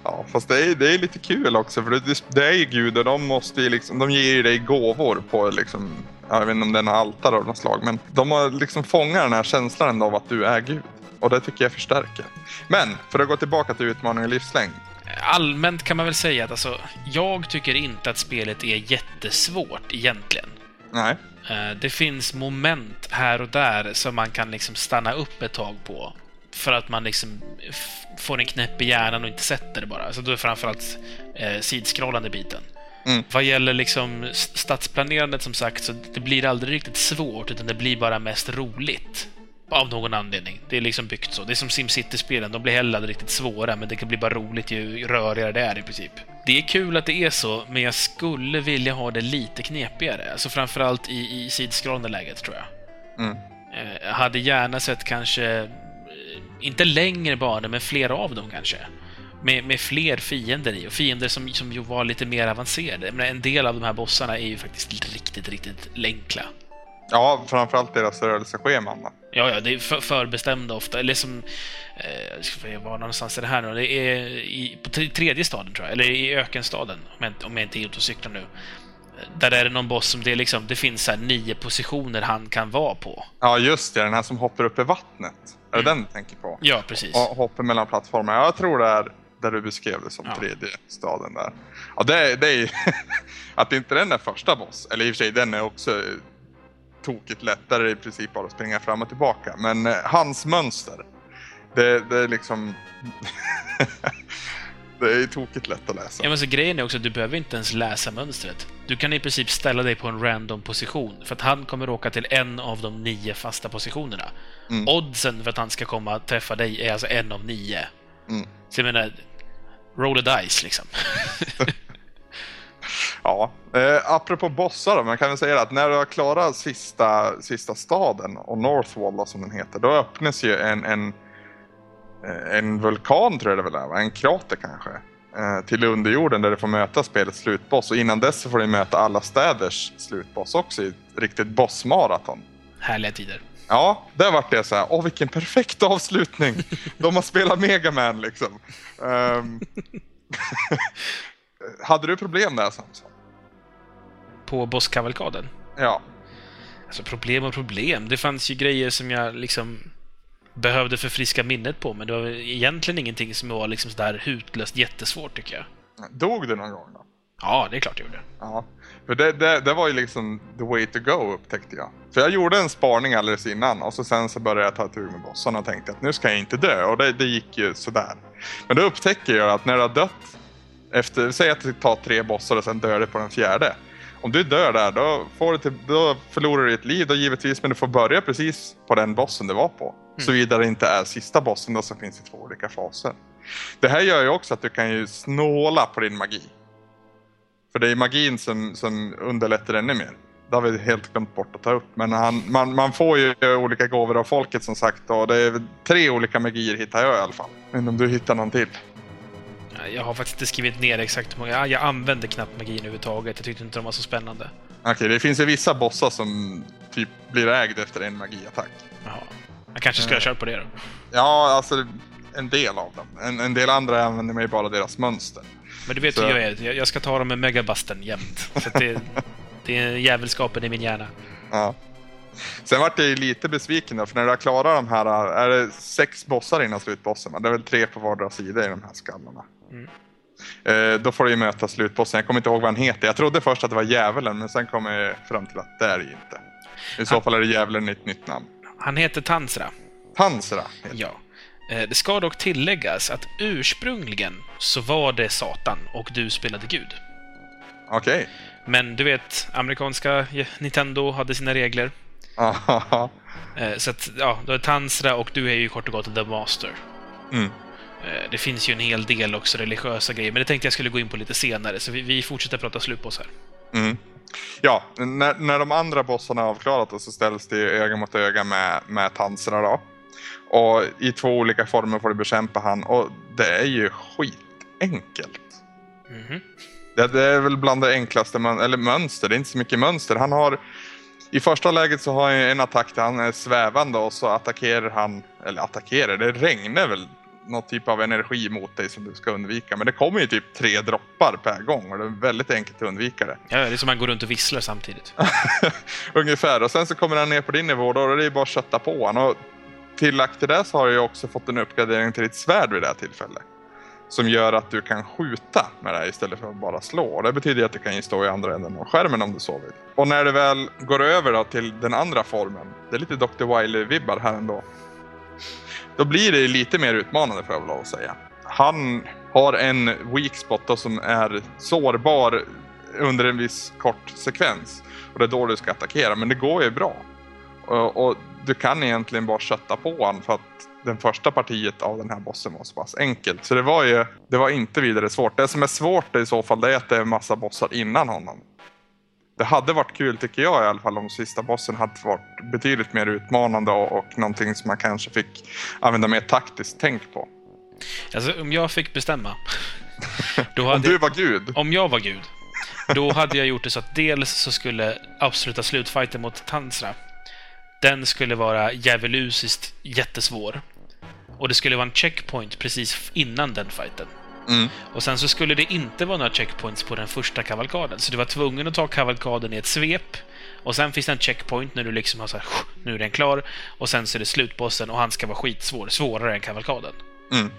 Ja, fast det är, det är lite kul också för det, det är ju gudar, de måste ju liksom, de ger dig gåvor på liksom, jag vet inte om det är några altare av något slag, men de har liksom fångat den här känslan av att du är gud. Och det tycker jag förstärker. Men, för att gå tillbaka till utmaning och livslängd. Allmänt kan man väl säga att alltså, jag tycker inte att spelet är jättesvårt egentligen. Nej. Eh, det finns moment här och där som man kan liksom stanna upp ett tag på för att man liksom får en knäpp i hjärnan och inte sätter det bara. Alltså då är framförallt eh, sidskrollande biten. Mm. Vad gäller liksom stadsplanerandet som sagt, så det blir aldrig riktigt svårt, utan det blir bara mest roligt. Av någon anledning. Det är liksom byggt så. Det är som SimCity-spelen, de blir heller aldrig riktigt svåra, men det kan bli bara roligt ju rörigare det är i princip. Det är kul att det är så, men jag skulle vilja ha det lite knepigare. Alltså framförallt i, i sidskrollande läget, tror jag. Mm. Jag eh, hade gärna sett kanske inte längre banor, men flera av dem kanske. Med, med fler fiender i, och fiender som, som ju var lite mer avancerade. Men en del av de här bossarna är ju faktiskt riktigt, riktigt enkla. Ja, framförallt deras rörelsescheman. Ja, ja, det är för, förbestämda ofta. Eller som... Eh, ska jag var någonstans är det här nu? Det är i, på tredje staden, tror jag. Eller i ökenstaden, om jag, om jag inte är ute och cyklar nu. Där är det någon boss som det, är liksom, det finns så här nio positioner han kan vara på. Ja, just det. Den här som hoppar upp i vattnet. Är det Mm. den du tänker på? Ja, precis. Och hoppar mellan plattformar. Ja, Jag tror det är där du beskrev det som Ja. tredje staden där. Ja, det, är- det är att inte den är första boss, eller i och för sig den är också tokigt lättare i princip bara att springa fram och tillbaka. Men eh, hans mönster, det, det är liksom... det är ju tokigt lätt att läsa. Ja, men så grejen är också att du behöver inte ens läsa mönstret. Du kan i princip ställa dig på en random position, för att han kommer åka till en av de nio fasta positionerna. Mm. Oddsen för att han ska komma och träffa dig är alltså en av nio. Mm. Så jag menar, roll a dice liksom. Ja, eh, apropå bossar då, man kan väl säga att när du har klarat sista, sista staden, och Northwall då, som den heter, då öppnas ju en, en, en vulkan tror jag det väl är, en krater kanske, eh, till underjorden där du får möta spelets slutboss. Och innan dess så får du möta alla städers slutboss också i ett riktigt bossmaraton. Härliga tider. Ja, där vart det så här, åh vilken perfekt avslutning! De har spelat Mega Man liksom. Ehm, Hade du problem där Samson? På bosskavalkaden. Ja. Alltså problem och problem. Det fanns ju grejer som jag liksom behövde förfriska minnet på, men det var egentligen ingenting som var liksom sådär hutlöst jättesvårt tycker jag. Dog du någon gång då? Ja, det är klart jag gjorde. Ja. För det, det, det var ju liksom the way to go upptäckte jag. För jag gjorde en sparning alldeles innan och så sen så började jag ta tur med bossarna och tänkte att nu ska jag inte dö och det, det gick ju sådär. Men då upptäcker jag att när du har dött efter, säg att du tar tre bossar och sen dör du på den fjärde. Om du dör där då, får du till, då förlorar du ett liv då givetvis men du får börja precis på den bossen du var på. Såvida det inte är sista bossen då som finns i två olika faser. Det här gör ju också att du kan ju snåla på din magi. För det är magin som, som underlättar ännu mer. Det har vi helt glömt bort att ta upp. Men han, man, man får ju olika gåvor av folket som sagt. Och det är tre olika magier hittar jag i alla fall. Men om du hittar någon till? Jag har faktiskt inte skrivit ner exakt hur många... Ja, Jag använde knappt magin överhuvudtaget. Jag tyckte inte de var så spännande. Okej, det finns ju vissa bossar som typ blir ägd efter en magiattack. Jaha. Jag kanske skulle ha kört på det då. Ja, alltså en del av dem. En, en del andra använder mig bara deras mönster. Men du vet Så- hur jag är. Jag- ska ta dem med megabusten jämt. Så det, det är jävelskapen i min hjärna. Ja. Sen vart jag ju lite besviken då, för när du har klarat de här, är det sex bossar innan slutbossen? va? Det är väl tre på vardera sida i de här skallarna. Mm. Eh, då får du ju möta slutbossen. Jag kommer inte ihåg vad han heter. Jag trodde först att det var djävulen, men sen kom jag fram till att det är det ju inte. I så Ah. fall är det djävulen i ett nytt namn. Han heter Tansra. Tansra heter Ja. Eh, Det ska dock tilläggas att ursprungligen så var det Satan och du spelade Gud. Okej. Men du vet, amerikanska Nintendo hade sina regler. Okay. Eh, Så att, ja, då är Tansra och du är ju kort och gott The Master. mm. Eh, Det finns ju en hel del också religiösa grejer, men det tänkte jag skulle gå in på lite senare, så vi, vi fortsätter prata slutboss här. Mm. Ja, när, när de andra bossarna är avklarat då, så ställs det öga mot öga med, med Tansra då. Och i två olika former får du bekämpa han och det är ju skitenkelt. Mhm. Det, det är väl bland det enklaste mön eller mönster, det är inte så mycket mönster. Han har i första läget så har han en attack där han är svävande och så attackerar han, eller attackerar, det regnar väl någon typ av energi mot dig som du ska undvika. Men det kommer ju typ tre droppar per gång och det är väldigt enkelt att undvika det. Ja, det är som man går runt och visslar samtidigt. Ungefär. Och sen så kommer han ner på din nivå då och det är bara att kötta på honom. Och tillagt till det så har du ju också fått en uppgradering till ditt svärd vid det här tillfället. Som gör att du kan skjuta med det istället för att bara slå. Och det betyder att du kan stå i andra änden av skärmen om du så vill. Och när du väl går över till den andra formen. Det är lite Dr. Wily-vibbar här ändå. Då blir det lite mer utmanande får jag väl lov att säga. Han har en weak spot då som är sårbar under en viss kort sekvens. Och det är då du ska attackera, men det går ju bra. Och, och du kan egentligen bara kötta på honom för att den första partiet av den här bossen var så pass enkelt. Så det var ju det var inte vidare svårt. Det som är svårt i så fall det är att det är en massa bossar innan honom. Det hade varit kul tycker jag i alla fall om sista bossen hade varit betydligt mer utmanande och, och någonting som man kanske fick använda mer taktiskt tänk på. Alltså, om jag fick bestämma... Då Om hade, du var gud. om jag var Gud, då hade jag gjort det så att dels så skulle absoluta slutfighten mot Tansra, den skulle vara djävulusiskt jättesvår. Och det skulle vara en checkpoint precis innan den fighten. Mm. Och sen så skulle det inte vara några checkpoints på den första kavalkaden. Så du var tvungen att ta kavalkaden i ett svep. Och sen finns det en checkpoint när du liksom har så här, nu är den klar. Och sen så är det slutbossen och han ska vara skitsvår. Svårare än kavalkaden. Mm.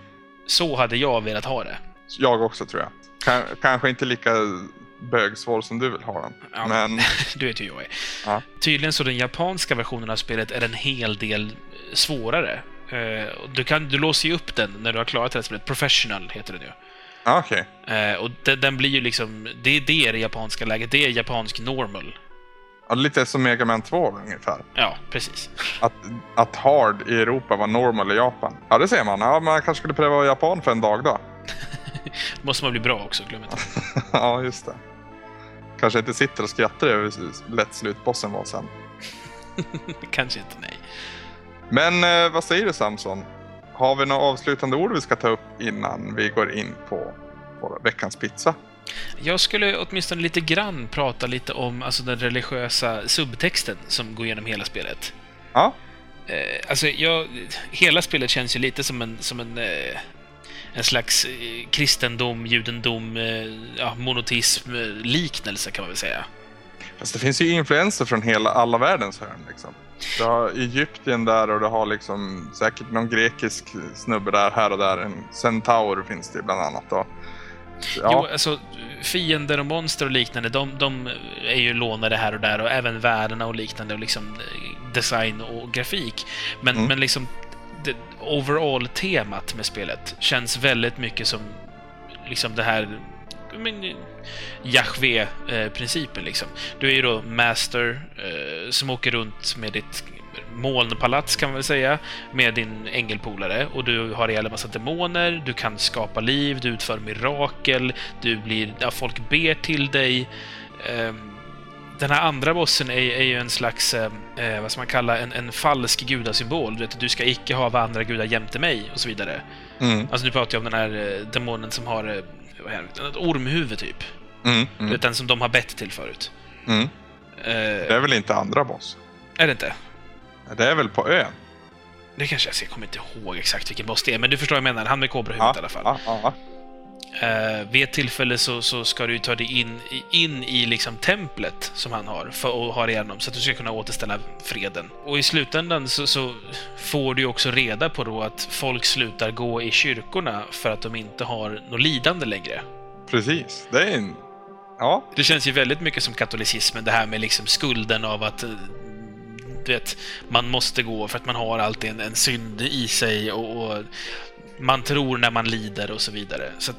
Så hade jag velat ha det. Jag också tror jag. K kanske inte lika bögsvår som du vill ha den. Ja. Men Du vet hur jag är. Ja. Tydligen så den japanska versionen av spelet är en hel del svårare. Eh, Du, kan, du låser ju upp den när du har klarat det här spelet. Professional heter den ju. ja, okej. Eh, och den, den blir ju liksom... Det, det är det japanska läget. Det är japansk normal. Ja, lite som Mega Man 2 ungefär. Ja, precis. Att, att hard i Europa var normal i Japan. Ja, det ser man. Ja, man kanske skulle pröva Japan för en dag då. Då måste man bli bra också, glöm inte. ja, just det. Kanske inte sitter och skrattar över hur lätt slutbossen var sen. Kanske inte, nej. Men eh, vad säger du Samson? Har vi några avslutande ord vi ska ta upp innan vi går in på, veckans pizza? Jag skulle åtminstone lite grann prata lite om alltså, den religiösa subtexten som går igenom hela spelet. Ja, Eh, alltså, jag, hela spelet känns ju lite som en, som en, eh, en slags eh, kristendom, judendom, eh, ja, monotism, eh, liknelse kan man väl säga. fast det finns ju influenser från hela, alla världens hörn. Liksom. Du har Egypten där och du har liksom säkert någon grekisk snubbe där, här och där. En centaur finns det bland annat. Då. Jo, Ja, alltså fiender och monster och liknande, de, de är ju lånade här och där och även världarna och liknande och liksom eh, design och grafik. Men, Mm. men liksom overall-temat med spelet känns väldigt mycket som liksom det här men, Jahve-principen liksom. Du är ju då master eh, som åker runt med ditt molnpalats kan man väl säga, med din ängelpolare och du har ihjäl en massa demoner, du kan skapa liv, du utför mirakel, du blir, ja, folk ber till dig. Ehm, den här andra bossen är, är ju en slags, eh, eh, vad ska man kalla, en, en falsk gudasymbol. Du, vet, du ska icke ha andra gudar jämte mig och så vidare. mm, Alltså nu pratar jag om den här eh, demonen som har ett ormhuvud typ. mm, mm, vet, den som de har bett till förut. mm. Eh, Det är väl inte andra boss? är det inte? Det är väl på ön? Det kanske jag ser, jag kommer inte ihåg exakt vilken boss det är, men du förstår vad jag menar. Han med kobrahuvudet i alla fall. Ja, ja, Eh, vid ett tillfälle så, så ska du ta dig in, in i liksom templet som han har för att ha igenom så att du ska kunna återställa freden. Och i slutändan så, så får du också reda på då att folk slutar gå i kyrkorna för att de inte har något lidande längre. precis. Det är en... Ja, Det känns ju väldigt mycket som katolicismen, det här med liksom skulden av att eh, du vet, man måste gå för att man har alltid en, en synd i sig och, och man tror när man lider och så vidare. Så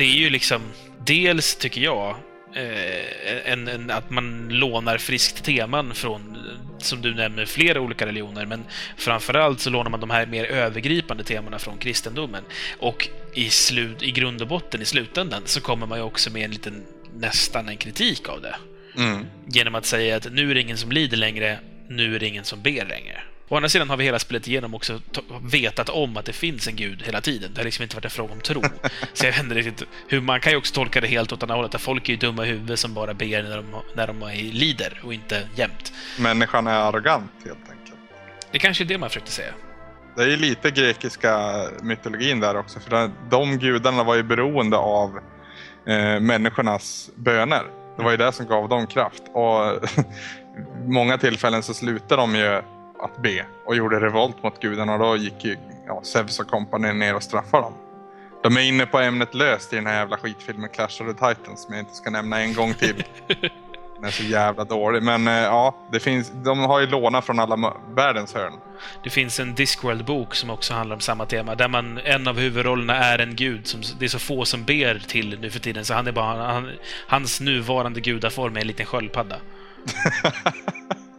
det är ju liksom, dels tycker jag, eh, en, en, att man lånar friskt teman från, som du nämner, flera olika religioner, men framförallt så lånar man de här mer övergripande temana från kristendomen. Och i, slut, i grund och botten, i slutändan, så kommer man ju också med en liten, nästan en kritik av det. mm, Genom att säga att nu är det ingen som lider längre, nu är det ingen som ber längre. Å andra sidan har vi hela spelet igenom också ta- vetat om att det finns en gud hela tiden. Det har liksom inte varit en fråga om tro. Så jag vet inte riktigt hur man kan ju också tolka det helt åt andra hållet, att folk är ju dumma i huvudet som bara ber när de, när de är- lider och inte jämt. människan är arrogant helt enkelt. Det kanske är det man försökte säga. Det är ju lite grekiska mytologin där också. För de- de gudarna var ju beroende av eh, människornas böner. Det var ju det som gav dem kraft. Och många tillfällen så slutade de ju att be och gjorde revolt mot gudarna. Och då gick ju ja, Zeus och kompani ner och straffade dem. De är inne på ämnet löst i den här jävla skitfilmen Clash of the Titans som jag inte ska nämna en gång till. Den är så jävla dålig. Men eh, ja, det finns, de har ju lånat från alla världens hörn. Det finns en Discworld-bok som också handlar om samma tema, där man, en av huvudrollerna är en gud som det är så få som ber till nu för tiden, så han är bara, han, hans nuvarande gudaform är en liten sköldpadda.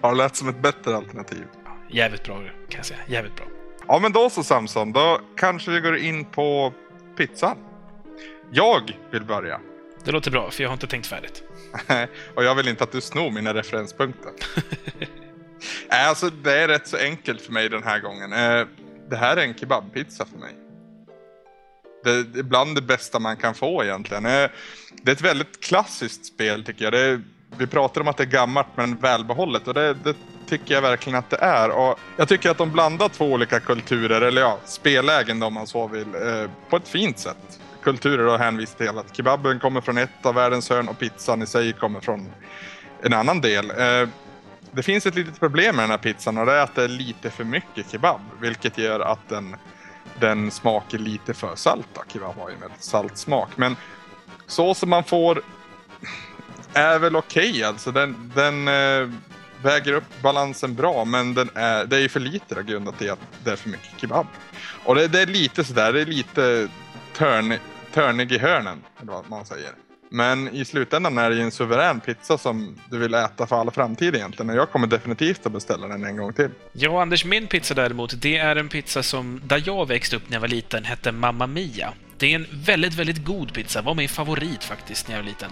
Har det lät som ett bättre alternativ. Jävligt bra, kan jag säga. Jävligt bra. Ja men då så Samson, då kanske vi går in på pizzan. Jag vill börja. Det låter bra, för jag har inte tänkt färdigt. och jag vill inte att du snor mina referenspunkter. Nej, alltså det är rätt så enkelt för mig den här gången. Eh, Det här är en kebabpizza för mig. Det det är bland det bästa man kan få egentligen. Eh, Det är ett väldigt klassiskt spel tycker jag. Det är, vi pratar om att det är gammalt men välbehållet och det, det tycker jag verkligen att det är. Och jag tycker att de blandar två olika kulturer, eller ja, spellägen då om man så vill, eh, på ett fint sätt. kulturer då hänvisar till att kebaben kommer från ett av världens hörn och pizzan i sig kommer från en annan del. Eh, det finns ett litet problem med den här pizzan och det är att det är lite för mycket kebab, vilket gör att den, den smakar lite för salt. Kebab har ju en väldigt salt smak, men så som man får är väl okej okay, alltså. Den, den äh, väger upp balansen bra, men den är, det är ju för lite då, grundat i att det är för mycket kebab. Och det, det är lite sådär, det är lite törn, törnig i hörnen, eller vad man säger. Men i slutändan är det ju en suverän pizza som du vill äta för all framtid egentligen. Och jag kommer definitivt att beställa den en gång till. Ja, Anders, min pizza däremot, det är en pizza som, där jag växte upp när jag var liten, hette Mamma Mia. Det är en väldigt, väldigt god pizza. Var min favorit faktiskt när jag var liten.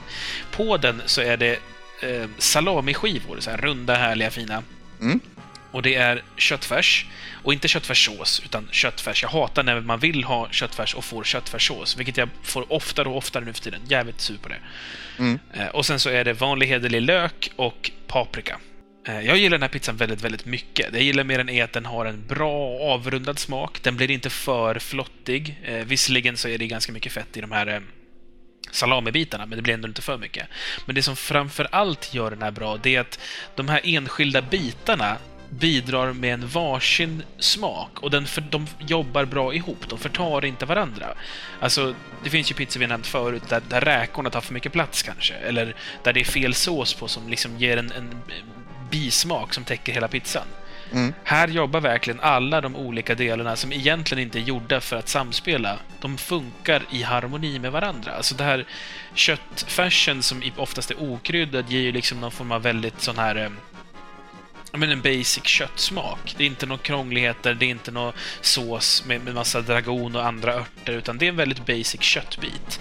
På den så är det eh, salamiskivor, så här runda, härliga, fina. Mm. Och det är köttfärs. Och inte köttfärssås, utan köttfärs. Jag hatar när man vill ha köttfärs och får köttfärssås, vilket jag får oftare och oftare nu för tiden. Jävligt sur på det. Mm. Eh, och sen så är det vanlig hederlig lök och paprika. Eh, jag gillar den här pizzan väldigt, väldigt mycket. Jag gillar mer än är att den har en bra avrundad smak. Den blir inte för flottig. Eh, visserligen så är det ganska mycket fett i de här eh, salamibitarna, men det blir ändå inte för mycket. Men det som framför allt gör den här bra, det är att de här enskilda bitarna bidrar med en varsin smak och den för, de jobbar bra ihop. De förtar inte varandra. Alltså, det finns ju pizzor vi nämnt förut där, där räkorna tar för mycket plats kanske, eller där det är fel sås på som liksom ger en, en bismak som täcker hela pizzan. Mm. Här jobbar verkligen alla de olika delarna som egentligen inte är gjorda för att samspela. De funkar i harmoni med varandra. Alltså det här köttfärsen som oftast är okryddad ger ju liksom någon form av väldigt sån här eh, men en basic köttsmak. Det är inte några krångligheter, det är inte någon sås med, med massa dragon och andra örter, utan det är en väldigt basic köttbit.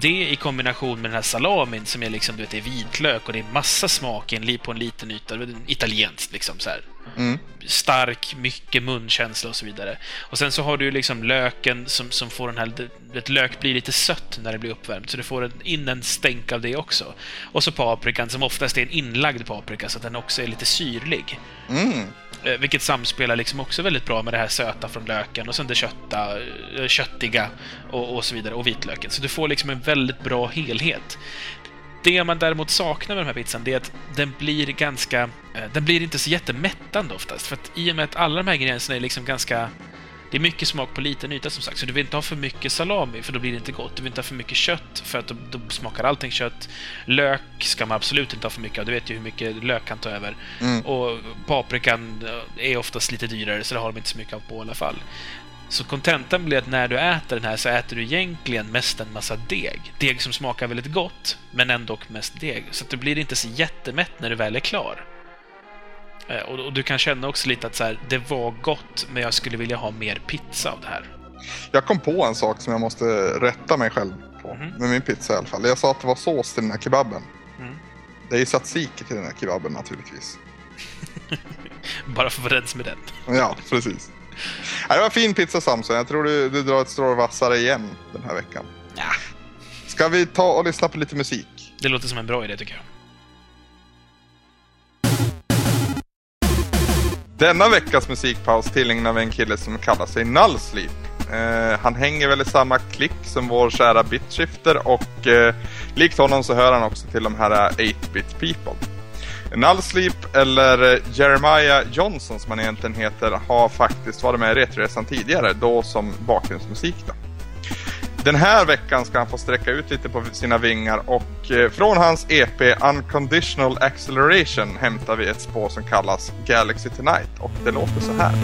Det i kombination med den här salamin som är liksom, du vet, det är vitlök och det är massa smak på en liten yta. Italienskt liksom så. Mm. Stark, mycket munkänsla och så vidare. Och sen så har du liksom löken som, som får den här... Ett lök blir lite sött när det blir uppvärmt, så du får in en stänk av det också. Och så paprikan som oftast är en inlagd paprika, så att den också är lite syrlig. Mm. Eh, vilket samspelar liksom också väldigt bra med det här söta från löken och sen det kötta, eh, köttiga och, och så vidare, och vitlöken. Så du får liksom en väldigt bra helhet. Det man däremot saknar med den här pizzan, det är att den blir ganska... Eh, den blir inte så jättemättande oftast, för att i och med att alla de här ingredienserna är liksom ganska det är mycket smak på liten yta som sagt, så du vill inte ha för mycket salami för då blir det inte gott. Du vill inte ha för mycket kött för att då, då smakar allting kött. Lök ska man absolut inte ha för mycket av, du vet ju hur mycket lök kan ta över. Mm. Och paprikan eh, är oftast lite dyrare så det har de inte så mycket av på i alla fall. Så kontentan blir att när du äter den här så äter du egentligen mest en massa deg. Deg som smakar väldigt gott, men ändå mest deg. Så att du blir inte så jättemätt när du väl är klar. Eh, och, och, du kan känna också lite att så här, det var gott, men jag skulle vilja ha mer pizza av det här. Jag kom på en sak som jag måste rätta mig själv på. Mm. Med min pizza i alla fall. Jag sa att det var sås till den här kebaben. Mm. Det är ju tzatziki till den här kebaben naturligtvis. Bara för att vara med den. Ja, precis. Det var fin pizza Samson. Jag tror du, du drar ett strå vassare igen den här veckan. Ja. Ska vi ta och lyssna på lite musik? Det låter som en bra idé tycker jag. Denna veckas musikpaus tillägnar vi en kille som kallar sig Nullsleep. Eh, han hänger väl i samma klick som vår kära Bitshifter och eh, likt honom så hör han också till de här eh, 8-bit people. Nullsleep eller eh, Jeremiah Johnson som han egentligen heter har faktiskt varit med i Retroresan tidigare, då som bakgrundsmusik. Då. Den här veckan ska han få sträcka ut lite på sina vingar och eh, från hans EP Unconditional Acceleration hämtar vi ett spår som kallas Galaxy Tonight och det låter så här.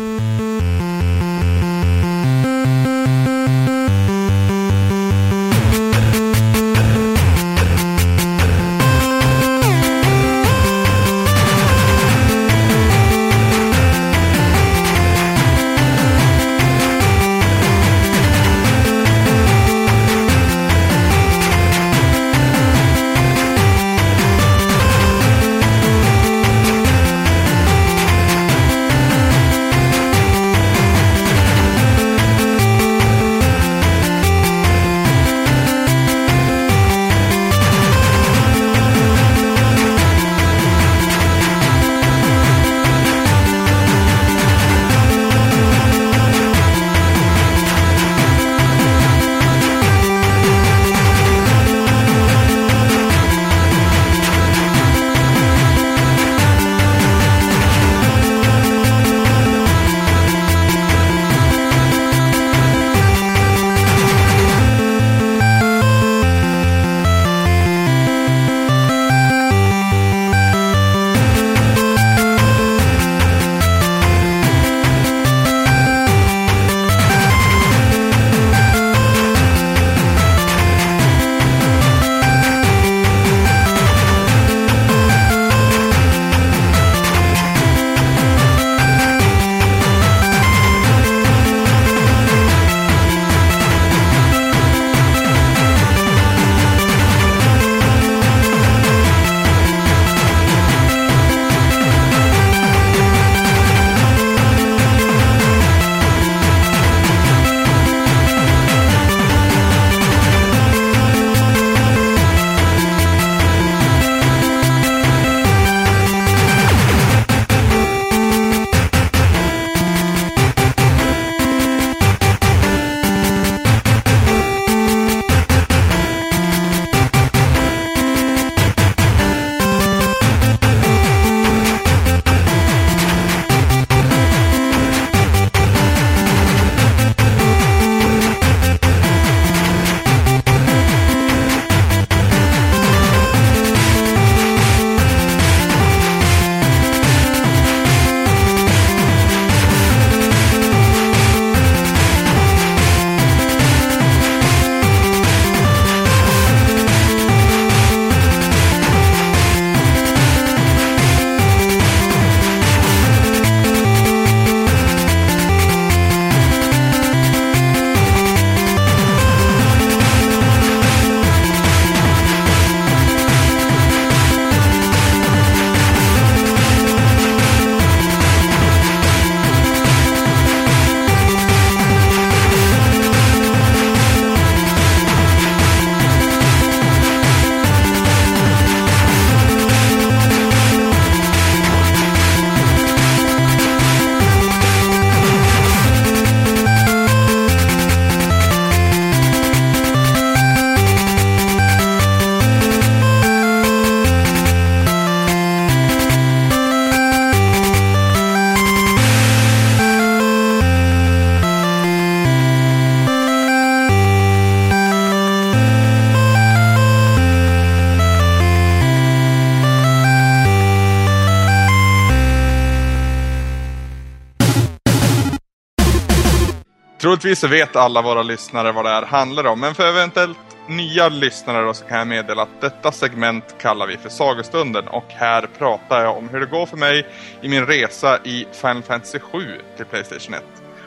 Troligtvis så vet alla våra lyssnare vad det här handlar om, men för eventuellt nya lyssnare då så kan jag meddela att detta segment kallar vi för Sagostunden och här pratar jag om hur det går för mig i min resa i Final Fantasy 7 till Playstation 1.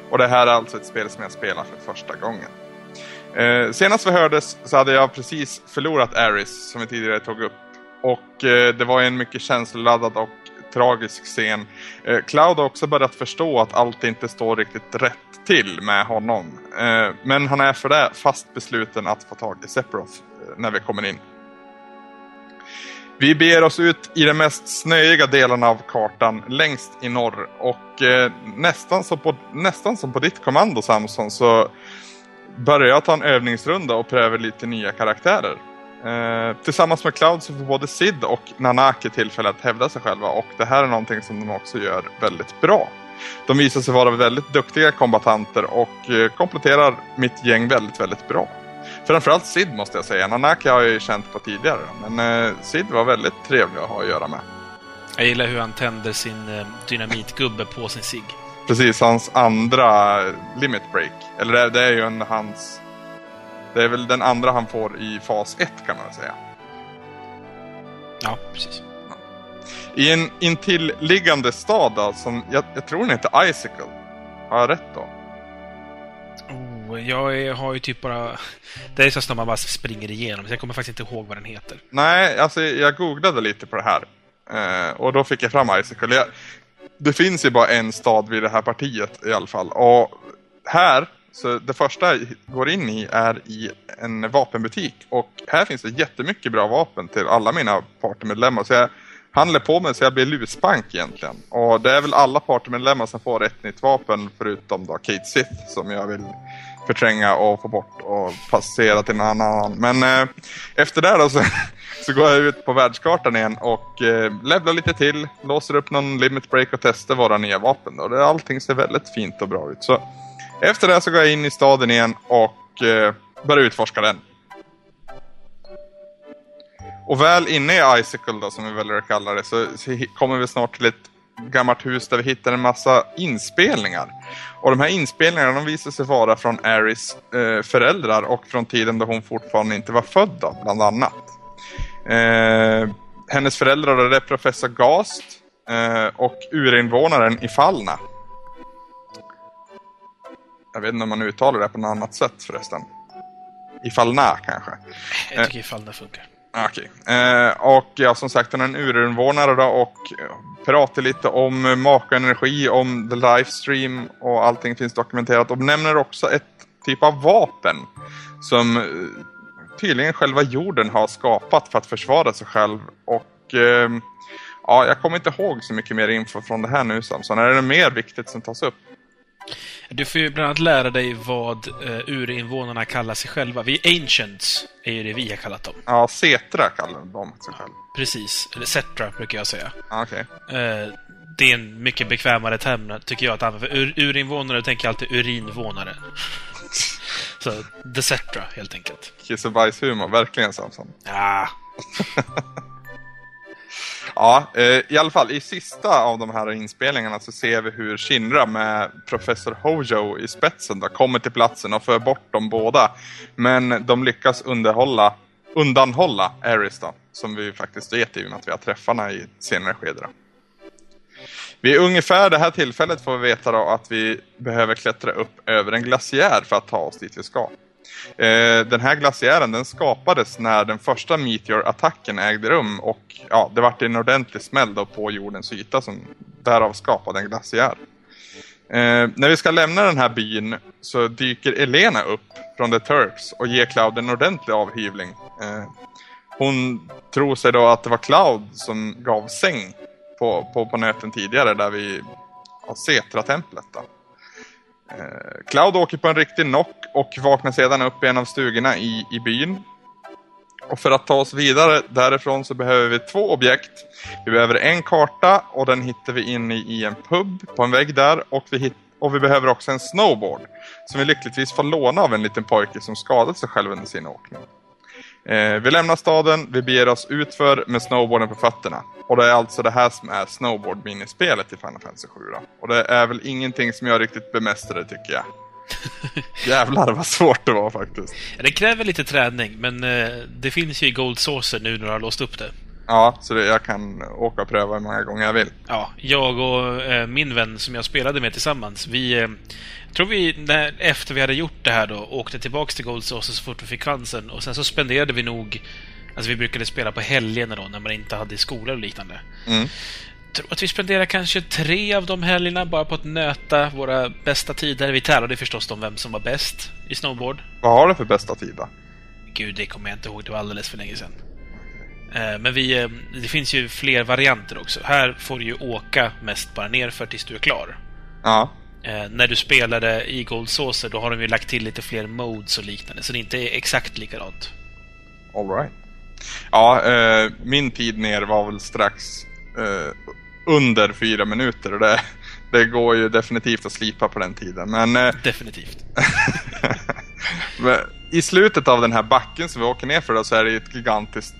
Och det här är alltså ett spel som jag spelar för första gången. Eh, senast vi hördes så hade jag precis förlorat Aris som vi tidigare tog upp. Och eh, det var en mycket känsloladdad och tragisk scen. Eh, Cloud har också börjat förstå att allt inte står riktigt rätt till med honom. Eh, men han är för det fast besluten att få tag i Sephiroth eh, när vi kommer in. Vi beger oss ut i de mest snöiga delarna av kartan längst i norr och eh, nästan, som på, nästan som på ditt kommando Samson så börjar jag ta en övningsrunda och pröva lite nya karaktärer. Eh, tillsammans med Cloud så får både Sid och Nanaki tillfälle att hävda sig själva och det här är någonting som de också gör väldigt bra. De visar sig vara väldigt duktiga kombatanter och eh, kompletterar mitt gäng väldigt, väldigt bra. Framförallt Sid måste jag säga. Nanaki har jag ju känt på tidigare, men eh, Sid var väldigt trevlig att ha att göra med. Jag gillar hur han tänder sin dynamitgubbe på sin sig. Precis, hans andra limit break. Eller det, det är ju en hans... Det är väl den andra han får i fas 1 kan man säga. Ja, precis. I en intilliggande stad då, som jag, jag tror den heter Icicle. Har jag rätt då? Oh, jag har ju typ bara... Det är så som man bara springer igenom, så jag kommer faktiskt inte ihåg vad den heter. Nej, alltså jag googlade lite på det här. Eh, och då fick jag fram Icicle. Jag, det finns ju bara en stad vid det här partiet i alla fall. Och här, så det första jag går in i är i en vapenbutik. Och här finns det jättemycket bra vapen till alla mina partymedlemmar. Så jag handlar på mig så jag blir luspank egentligen. Och det är väl alla partymedlemmar som får ett nytt vapen förutom då Kate Sith som jag vill förtränga och få bort och passera till någon annan. Men eh, efter det då så, så går jag ut på världskartan igen och eh, levlar lite till, låser upp någon limit break och testar våra nya vapen. Då. Allting ser väldigt fint och bra ut. Så efter det så går jag in i staden igen och eh, börjar utforska den. Och väl inne i Icicle då, som vi väljer att kalla det, så, så kommer vi snart till ett gammalt hus där vi hittar en massa inspelningar. Och de här inspelningarna de visar sig vara från Aris eh, föräldrar och från tiden då hon fortfarande inte var född då, bland annat. Eh, hennes föräldrar är professor Gast eh, och urinvånaren i Fallna. Jag vet inte om man uttalar det på något annat sätt förresten. I Fallna kanske. Jag tycker ifall det funkar. Okej. Eh, och ja, som sagt, han är en urinvånare då och eh, pratar lite om maka energi, om the livestream och allting finns dokumenterat. Och nämner också ett typ av vapen som eh, tydligen själva jorden har skapat för att försvara sig själv. Och eh, ja, jag kommer inte ihåg så mycket mer info från det här nu Samson. Är det mer viktigt som tas upp? Du får ju bland annat lära dig vad uh, urinvånarna kallar sig själva. Vi Ancients är ju det vi har kallat dem. Ja, Cetra kallar de sig själva. Precis. Eller Cetra brukar jag säga. Okej. Okay. Uh, det är en mycket bekvämare term, tycker jag, att använda. För ur, urinvånare tänker jag alltid urinvånare. Så, the Cetra, helt enkelt. Kiss och bajshumor, verkligen Samson. Ja. Ja, eh, i alla fall i sista av de här inspelningarna så ser vi hur Shinra med professor Hojo i spetsen då, kommer till platsen och för bort dem båda. Men de lyckas underhålla, undanhålla Aris då, som vi faktiskt vet i och med att vi har träffarna i senare skede. Vid ungefär det här tillfället får vi veta då att vi behöver klättra upp över en glaciär för att ta oss dit vi ska. Eh, den här glaciären den skapades när den första meteorattacken ägde rum och ja, det vart en ordentlig smäll då på jordens yta som därav skapade en glaciär. Eh, när vi ska lämna den här byn så dyker Elena upp från The Turks och ger Cloud en ordentlig avhyvling. Eh, hon tror sig då att det var Cloud som gav säng på, på, på nöten tidigare där vi har Setra-templet. Eh, Cloud åker på en riktig knock och vaknar sedan upp i en av stugorna i, i byn. Och för att ta oss vidare därifrån så behöver vi två objekt. Vi behöver en karta och den hittar vi inne i en pub på en vägg där. Och vi, hit, och vi behöver också en snowboard. Som vi lyckligtvis får låna av en liten pojke som skadat sig själv under sin åkning. Eh, vi lämnar staden, vi beger oss utför med snowboarden på fötterna. Och det är alltså det här som är snowboard-minispelet i Final Fantasy 7 då. Och det är väl ingenting som jag riktigt bemästrade tycker jag. Jävlar vad svårt det var faktiskt. Det kräver lite träning, men eh, det finns ju i Gold Saucer nu när du har låst upp det. Ja, så det, jag kan åka och pröva hur många gånger jag vill. Ja, jag och eh, min vän som jag spelade med tillsammans, vi... Eh, tror vi, när, efter vi hade gjort det här då, åkte tillbaks till Gold Saucer så fort vi fick chansen. Och sen så spenderade vi nog... Alltså vi brukade spela på helgerna då, när man inte hade skola och liknande. Mm. tror att vi spenderade kanske tre av de helgerna bara på att nöta våra bästa tider. Vi tävlade förstås om vem som var bäst i snowboard. Vad har du för bästa tid då? Gud, det kommer jag inte ihåg. Det var alldeles för länge sedan. Eh, Men vi, eh, det finns ju fler varianter också. Här får du ju åka mest bara nerför tills du är klar. Ja. Eh, när du spelade i Gold Saucer, då har de ju lagt till lite fler modes och liknande, så det inte är exakt likadant. All right. Ja, eh, min tid ner var väl strax eh, under fyra minuter och det, det går ju definitivt att slipa på den tiden. Men, eh, Definitivt. men i slutet av den här backen som vi åker ner för då, så är det ju ett gigantiskt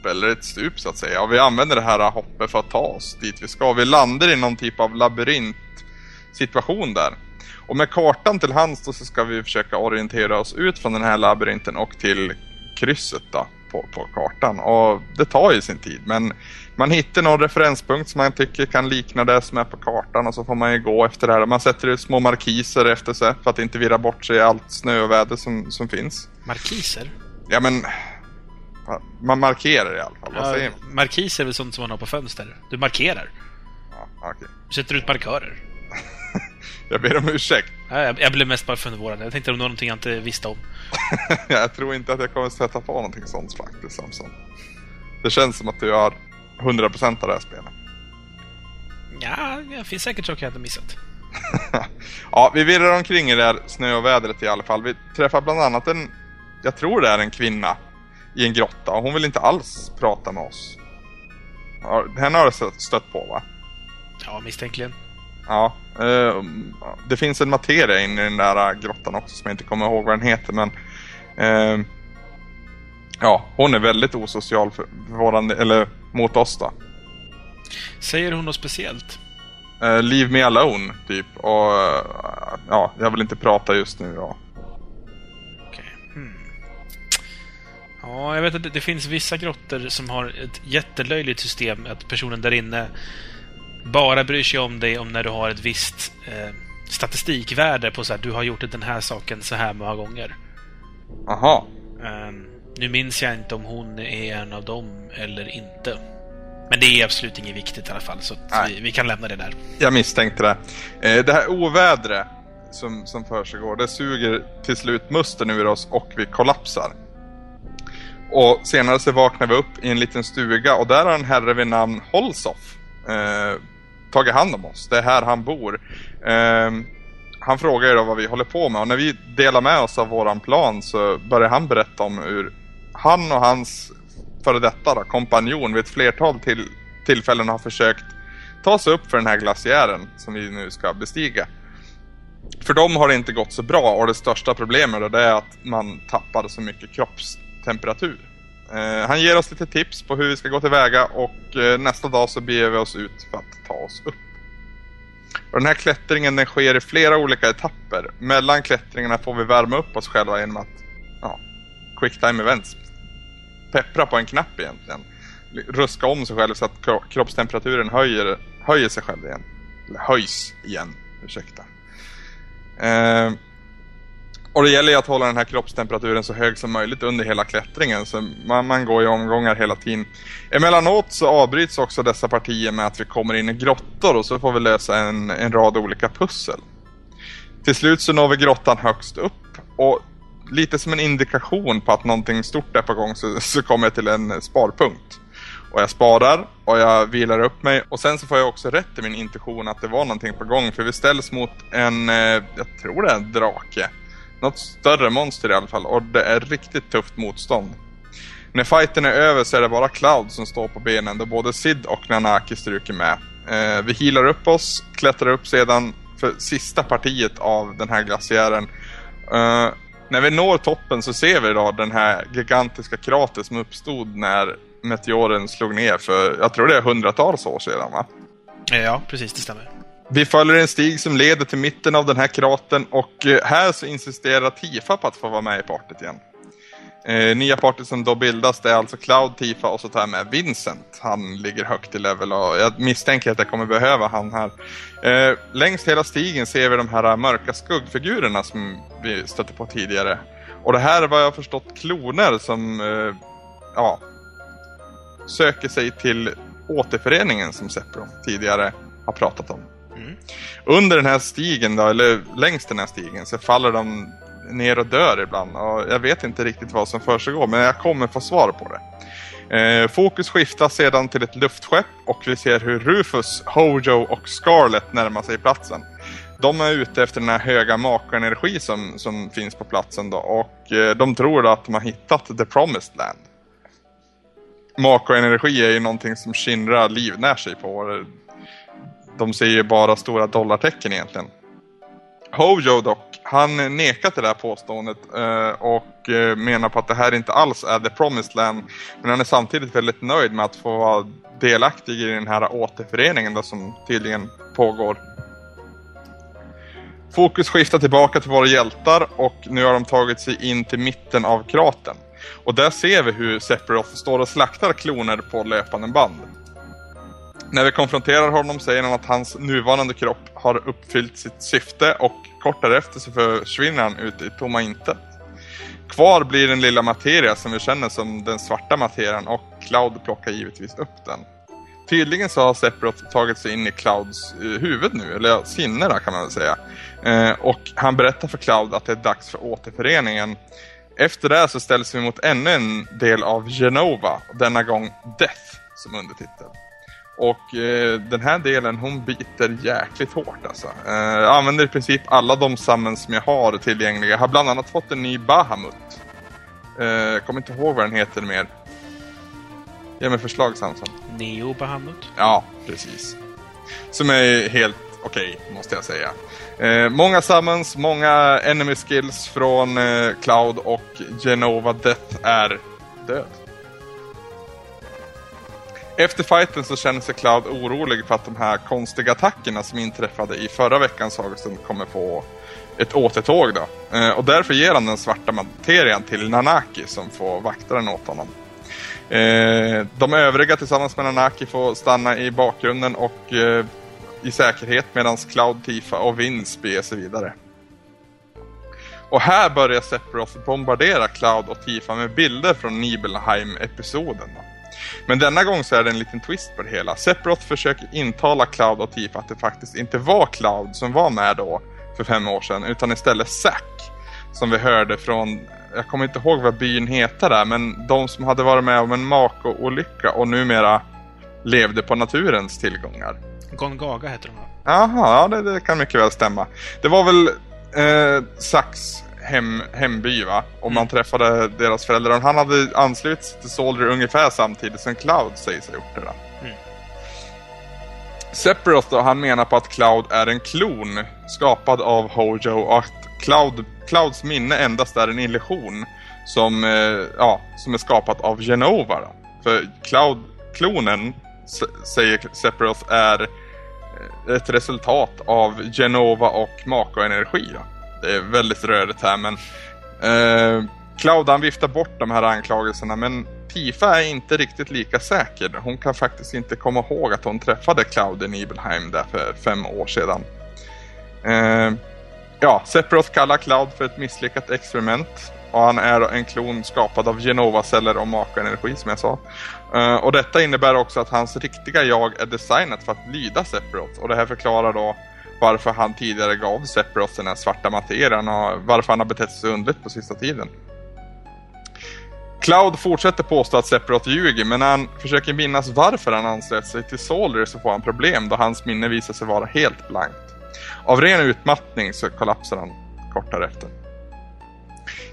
hopp eller ett stup så att säga. Och vi använder det här hoppet för att ta oss dit vi ska. Vi landar i någon typ av labyrint situation där. Och med kartan till hands då så ska vi försöka orientera oss ut från den här labyrinten och till krysset då på, på kartan. Och det tar ju sin tid men man hittar någon referenspunkt som man tycker kan likna det som är på kartan och så får man ju gå efter det här. Man sätter ut små markiser efter sig för att inte virra bort sig i allt snöväder som, som finns. Markiser? Ja men man markerar i alla fall. Vad säger man? markiser är väl sånt som man har på fönster? Du markerar. Ja. Du sätter ut markörer. Jag ber om ursäkt. Ja, Jag, jag blev mest bara förvånad. Jag tänkte om det var någonting jag inte visste om. jag tror inte att jag kommer sätta på någonting sånt faktiskt Samson. Det känns som att du har 100% av det här spelet. Ja, det finns säkert saker jag inte missat. ja, vi virrar omkring i det här snöovädret i alla fall. Vi träffar bland annat en, jag tror det är en kvinna i en grotta och hon vill inte alls prata med oss. Ja, henne har du stött- stött på va? Ja, misstänkligen. Ja, eh, det finns en materia inne i den där grottan också som jag inte kommer ihåg vad den heter men eh, Ja, hon är väldigt osocial för våran, eller mot oss då. Säger hon något speciellt? Eh, leave me alone, typ. Och eh, ja, jag vill inte prata just nu. Ja. Ja, jag vet att det, det finns vissa grottor som har ett jättelöjligt system att personen där inne bara bryr sig om dig om när du har ett visst eh, statistikvärde på så här, du har gjort den här saken så här många gånger. Aha. Ehm, nu minns jag inte om hon är en av dem eller inte. Men det är absolut inget viktigt i alla fall, så vi, vi kan lämna det där. Jag misstänkte det. Eh, det här ovädret som, som försiggår, det suger till slut musten ur oss och vi kollapsar. Och senare så vaknar vi upp i en liten stuga och där har en herre vid namn Holsoff eh, tagit hand om oss. Det är här han bor. Eh, han frågar ju då vad vi håller på med och när vi delar med oss av våran plan så börjar han berätta om hur han och hans före detta då, kompanjon vid ett flertal till, tillfällen har försökt ta sig upp för den här glaciären som vi nu ska bestiga. För dem har det inte gått så bra och det största problemet då, det är att man tappar så mycket kroppsdelar. Eh, han ger oss lite tips på hur vi ska gå tillväga och eh, nästa dag så beger vi oss ut för att ta oss upp. Och den här klättringen den sker i flera olika etapper. Mellan klättringarna får vi värma upp oss själva genom att ja, quick time events. Peppra på en knapp egentligen. Ruska om sig själv så att kro- kroppstemperaturen höjer, höjer sig själv igen. Eller höjs igen, ursäkta. Eh, och det gäller ju att hålla den här kroppstemperaturen så hög som möjligt under hela klättringen. Så man, man går i omgångar hela tiden. Emellanåt så avbryts också dessa partier med att vi kommer in i grottor och så får vi lösa en, en rad olika pussel. Till slut så når vi grottan högst upp och lite som en indikation på att någonting stort är på gång så, så kommer jag till en sparpunkt. Och jag sparar och jag vilar upp mig och sen så får jag också rätt i min intuition att det var någonting på gång för vi ställs mot en, eh, jag tror det är en drake. Något större monster i alla fall och det är riktigt tufft motstånd. När fighten är över så är det bara Cloud som står på benen då både Sid och Nanaki stryker med. Eh, vi healar upp oss, klättrar upp sedan för sista partiet av den här glaciären. Eh, när vi når toppen så ser vi då den här gigantiska krater som uppstod när meteoren slog ner för, jag tror det är hundratals år sedan va? Ja, precis, det stämmer. Vi följer en stig som leder till mitten av den här kratern och eh, här så insisterar Tifa på att få vara med i partyt igen. Eh, nya partyt som då bildas det är alltså Cloud, Tifa och så tar jag med Vincent. Han ligger högt i level och jag misstänker att jag kommer behöva han här. Eh, längs hela stigen ser vi de här mörka skuggfigurerna som vi stötte på tidigare. Och det här är vad jag har förstått kloner som eh, ja, söker sig till återföreningen som Sepro tidigare har pratat om. Mm. Under den här stigen då, eller längs den här stigen så faller de ner och dör ibland. Och jag vet inte riktigt vad som försiggår men jag kommer få svar på det. Eh, fokus skiftas sedan till ett luftskepp och vi ser hur Rufus, Hojo och Scarlet närmar sig platsen. De är ute efter den här höga makaenergi som, som finns på platsen då och eh, de tror att de har hittat The Promised Land. Makaenergi är ju någonting som Shinra livnär sig på. De ser ju bara stora dollartecken egentligen. Hojo dock, han nekar till det här påståendet eh, och eh, menar på att det här inte alls är The Promised Land. Men han är samtidigt väldigt nöjd med att få vara delaktig i den här återföreningen då, som tydligen pågår. Fokus skiftar tillbaka till våra hjältar och nu har de tagit sig in till mitten av kratern. Och där ser vi hur Sephiroth står och slaktar kloner på löpande band. När vi konfronterar honom säger han att hans nuvarande kropp har uppfyllt sitt syfte och kort därefter så försvinner han ut i tomma intet. Kvar blir den lilla materia som vi känner som den svarta materian och Cloud plockar givetvis upp den. Tydligen så har Sephiroth tagit sig in i Clouds eh, huvud nu, eller sinne där kan man väl säga. Eh, och han berättar för Cloud att det är dags för återföreningen. Efter det så ställs vi mot ännu en del av Genova, denna gång Death som undertitel. Och eh, den här delen hon biter jäkligt hårt alltså. Eh, jag använder i princip alla de summons som jag har tillgängliga. Jag har bland annat fått en ny Bahamut. Eh, jag kommer inte ihåg vad den heter mer. Ge mig förslag Samson. Neo Bahamut. Ja, precis. Som är helt okej, okay, måste jag säga. Eh, många summons, många enemy skills från eh, Cloud och Genova Death är död. Efter fighten så känner sig Cloud orolig för att de här konstiga attackerna som inträffade i förra veckans sagostund kommer få ett återtåg då. Eh, och därför ger han den svarta materian till Nanaki som får vakta den åt honom. Eh, de övriga tillsammans med Nanaki får stanna i bakgrunden och eh, i säkerhet medan Cloud, Tifa och Vince beger sig vidare. Och här börjar Sephiroth bombardera Cloud och Tifa med bilder från Nibelheim-episoden. Men denna gång så är det en liten twist på det hela. Sephiroth försöker intala Cloud och Tifa att det faktiskt inte var Cloud som var med då för fem år sedan, utan istället Zack. Som vi hörde från, jag kommer inte ihåg vad byn heter där, men de som hade varit med om en Mako-olycka och numera levde på naturens tillgångar. Gongaga heter de va? Jaha, ja det, det, kan mycket väl stämma. Det var väl eh, Sacks hem, hemby va? Och mm. man träffade deras föräldrar. Han hade anslutit sig till Soldier ungefär samtidigt som Cloud sägs ha gjort det. Då. Mm. Sephiroth då, han menar på att Cloud är en klon skapad av Hojo och att Cloud, Clouds minne endast är en illusion som, eh, ja, som är skapat av Genova. Då. För Cloud-klonen, säger Sephiroth, är eh, ett resultat av Genova och Mako-energi. Det är väldigt rörigt här men eh, Cloud han viftar bort de här anklagelserna men Tifa är inte riktigt lika säker. Hon kan faktiskt inte komma ihåg att hon träffade Cloud i Nibelheim där för fem år sedan. Eh, ja, Sephiroth kallar Cloud för ett misslyckat experiment och han är en klon skapad av Genova-celler och makaenergi som jag sa. Uh, och detta innebär också att hans riktiga jag är designat för att lyda Sephiroth och det här förklarar då varför han tidigare gav Sephiroth den här svarta materian och varför han har betett sig underligt på sista tiden. Cloud fortsätter påstå att Sephiroth ljuger, men när han försöker minnas varför han anslöt sig till Soldier så får han problem då hans minne visar sig vara helt blankt. Av ren utmattning så kollapsar han kort därefter.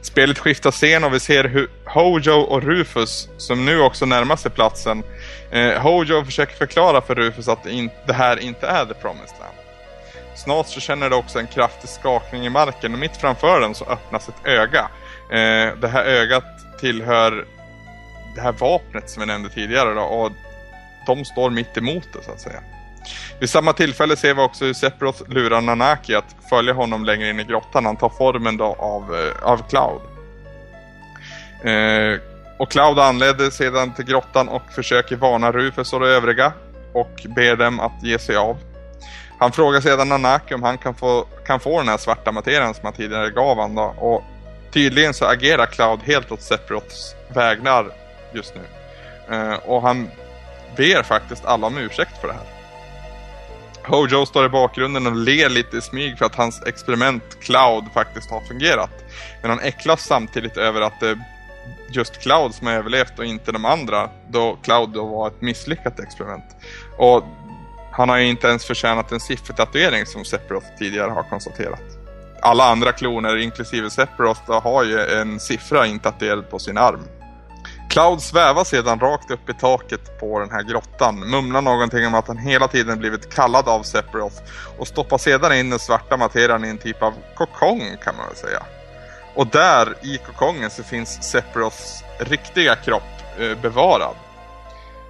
Spelet skiftar scen och vi ser hur Hojo och Rufus, som nu också närmar sig platsen, eh, Hojo försöker förklara för Rufus att det, in, det här inte är The Promised Land. Snart så känner det också en kraftig skakning i marken och mitt framför den så öppnas ett öga. Eh, det här ögat tillhör det här vapnet som vi nämnde tidigare då, och de står mitt emot det så att säga. Vid samma tillfälle ser vi också hur Sephiroth lurar Nanaki att följa honom längre in i grottan. Han tar formen då av, eh, av Cloud. Eh, och Cloud anländer sedan till grottan och försöker varna Rufus och de övriga och ber dem att ge sig av. Han frågar sedan Nanaki om han kan få, kan få den här svarta materian som han tidigare gav han. då, och tydligen så agerar Cloud helt åt Sephiroths vägnar just nu. Eh, och han ber faktiskt alla om ursäkt för det här. Hojo står i bakgrunden och ler lite i smyg för att hans experiment Cloud faktiskt har fungerat. Men han äcklas samtidigt över att det är just Cloud som har överlevt och inte de andra då Cloud då var ett misslyckat experiment. Och han har ju inte ens förtjänat en siffertatuering som Sephiroth tidigare har konstaterat. Alla andra kloner, inklusive Sephiroth, har ju en siffra intatuerad på sin arm. Cloud svävar sedan rakt upp i taket på den här grottan, mumlar någonting om att han hela tiden blivit kallad av Sephiroth och stoppar sedan in den svarta materian i en typ av kokong kan man väl säga. Och där i kokongen så finns Sephiroths riktiga kropp eh, bevarad.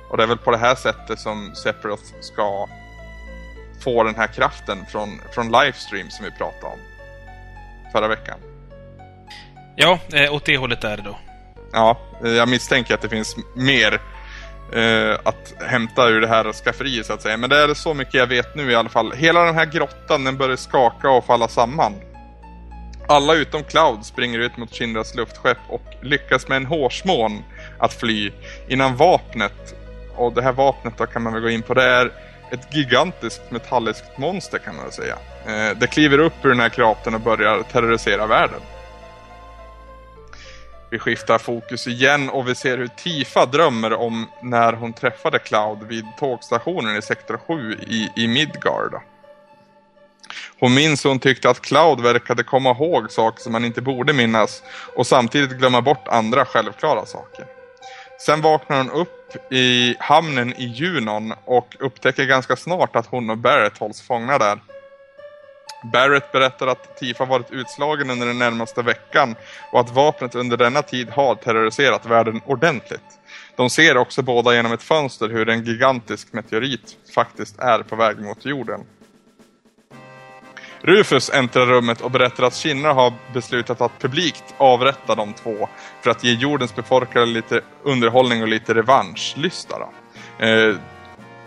Och det är väl på det här sättet som Sephiroth ska få den här kraften från, från livestream som vi pratade om förra veckan. Ja, eh, åt det hållet är det då. Ja, jag misstänker att det finns mer eh, att hämta ur det här skafferiet så att säga. Men det är så mycket jag vet nu i alla fall. Hela den här grottan den börjar skaka och falla samman. Alla utom Cloud springer ut mot Shinras luftskepp och lyckas med en hårsmån att fly innan vapnet, och det här vapnet då kan man väl gå in på, det är ett gigantiskt metalliskt monster kan man väl säga. Eh, det kliver upp ur den här kratern och börjar terrorisera världen. Vi skiftar fokus igen och vi ser hur Tifa drömmer om när hon träffade Cloud vid tågstationen i sektor 7 i, i Midgard. Hon minns hur hon tyckte att Cloud verkade komma ihåg saker som man inte borde minnas och samtidigt glömma bort andra självklara saker. Sen vaknar hon upp i hamnen i Junon och upptäcker ganska snart att hon och Barrett hålls fångna där. Barrett berättar att Tifa varit utslagen under den närmaste veckan och att vapnet under denna tid har terroriserat världen ordentligt. De ser också båda genom ett fönster hur en gigantisk meteorit faktiskt är på väg mot jorden. Rufus äntrar rummet och berättar att Shinra har beslutat att publikt avrätta de två för att ge jordens befolkare lite underhållning och lite revanschlysta. Eh,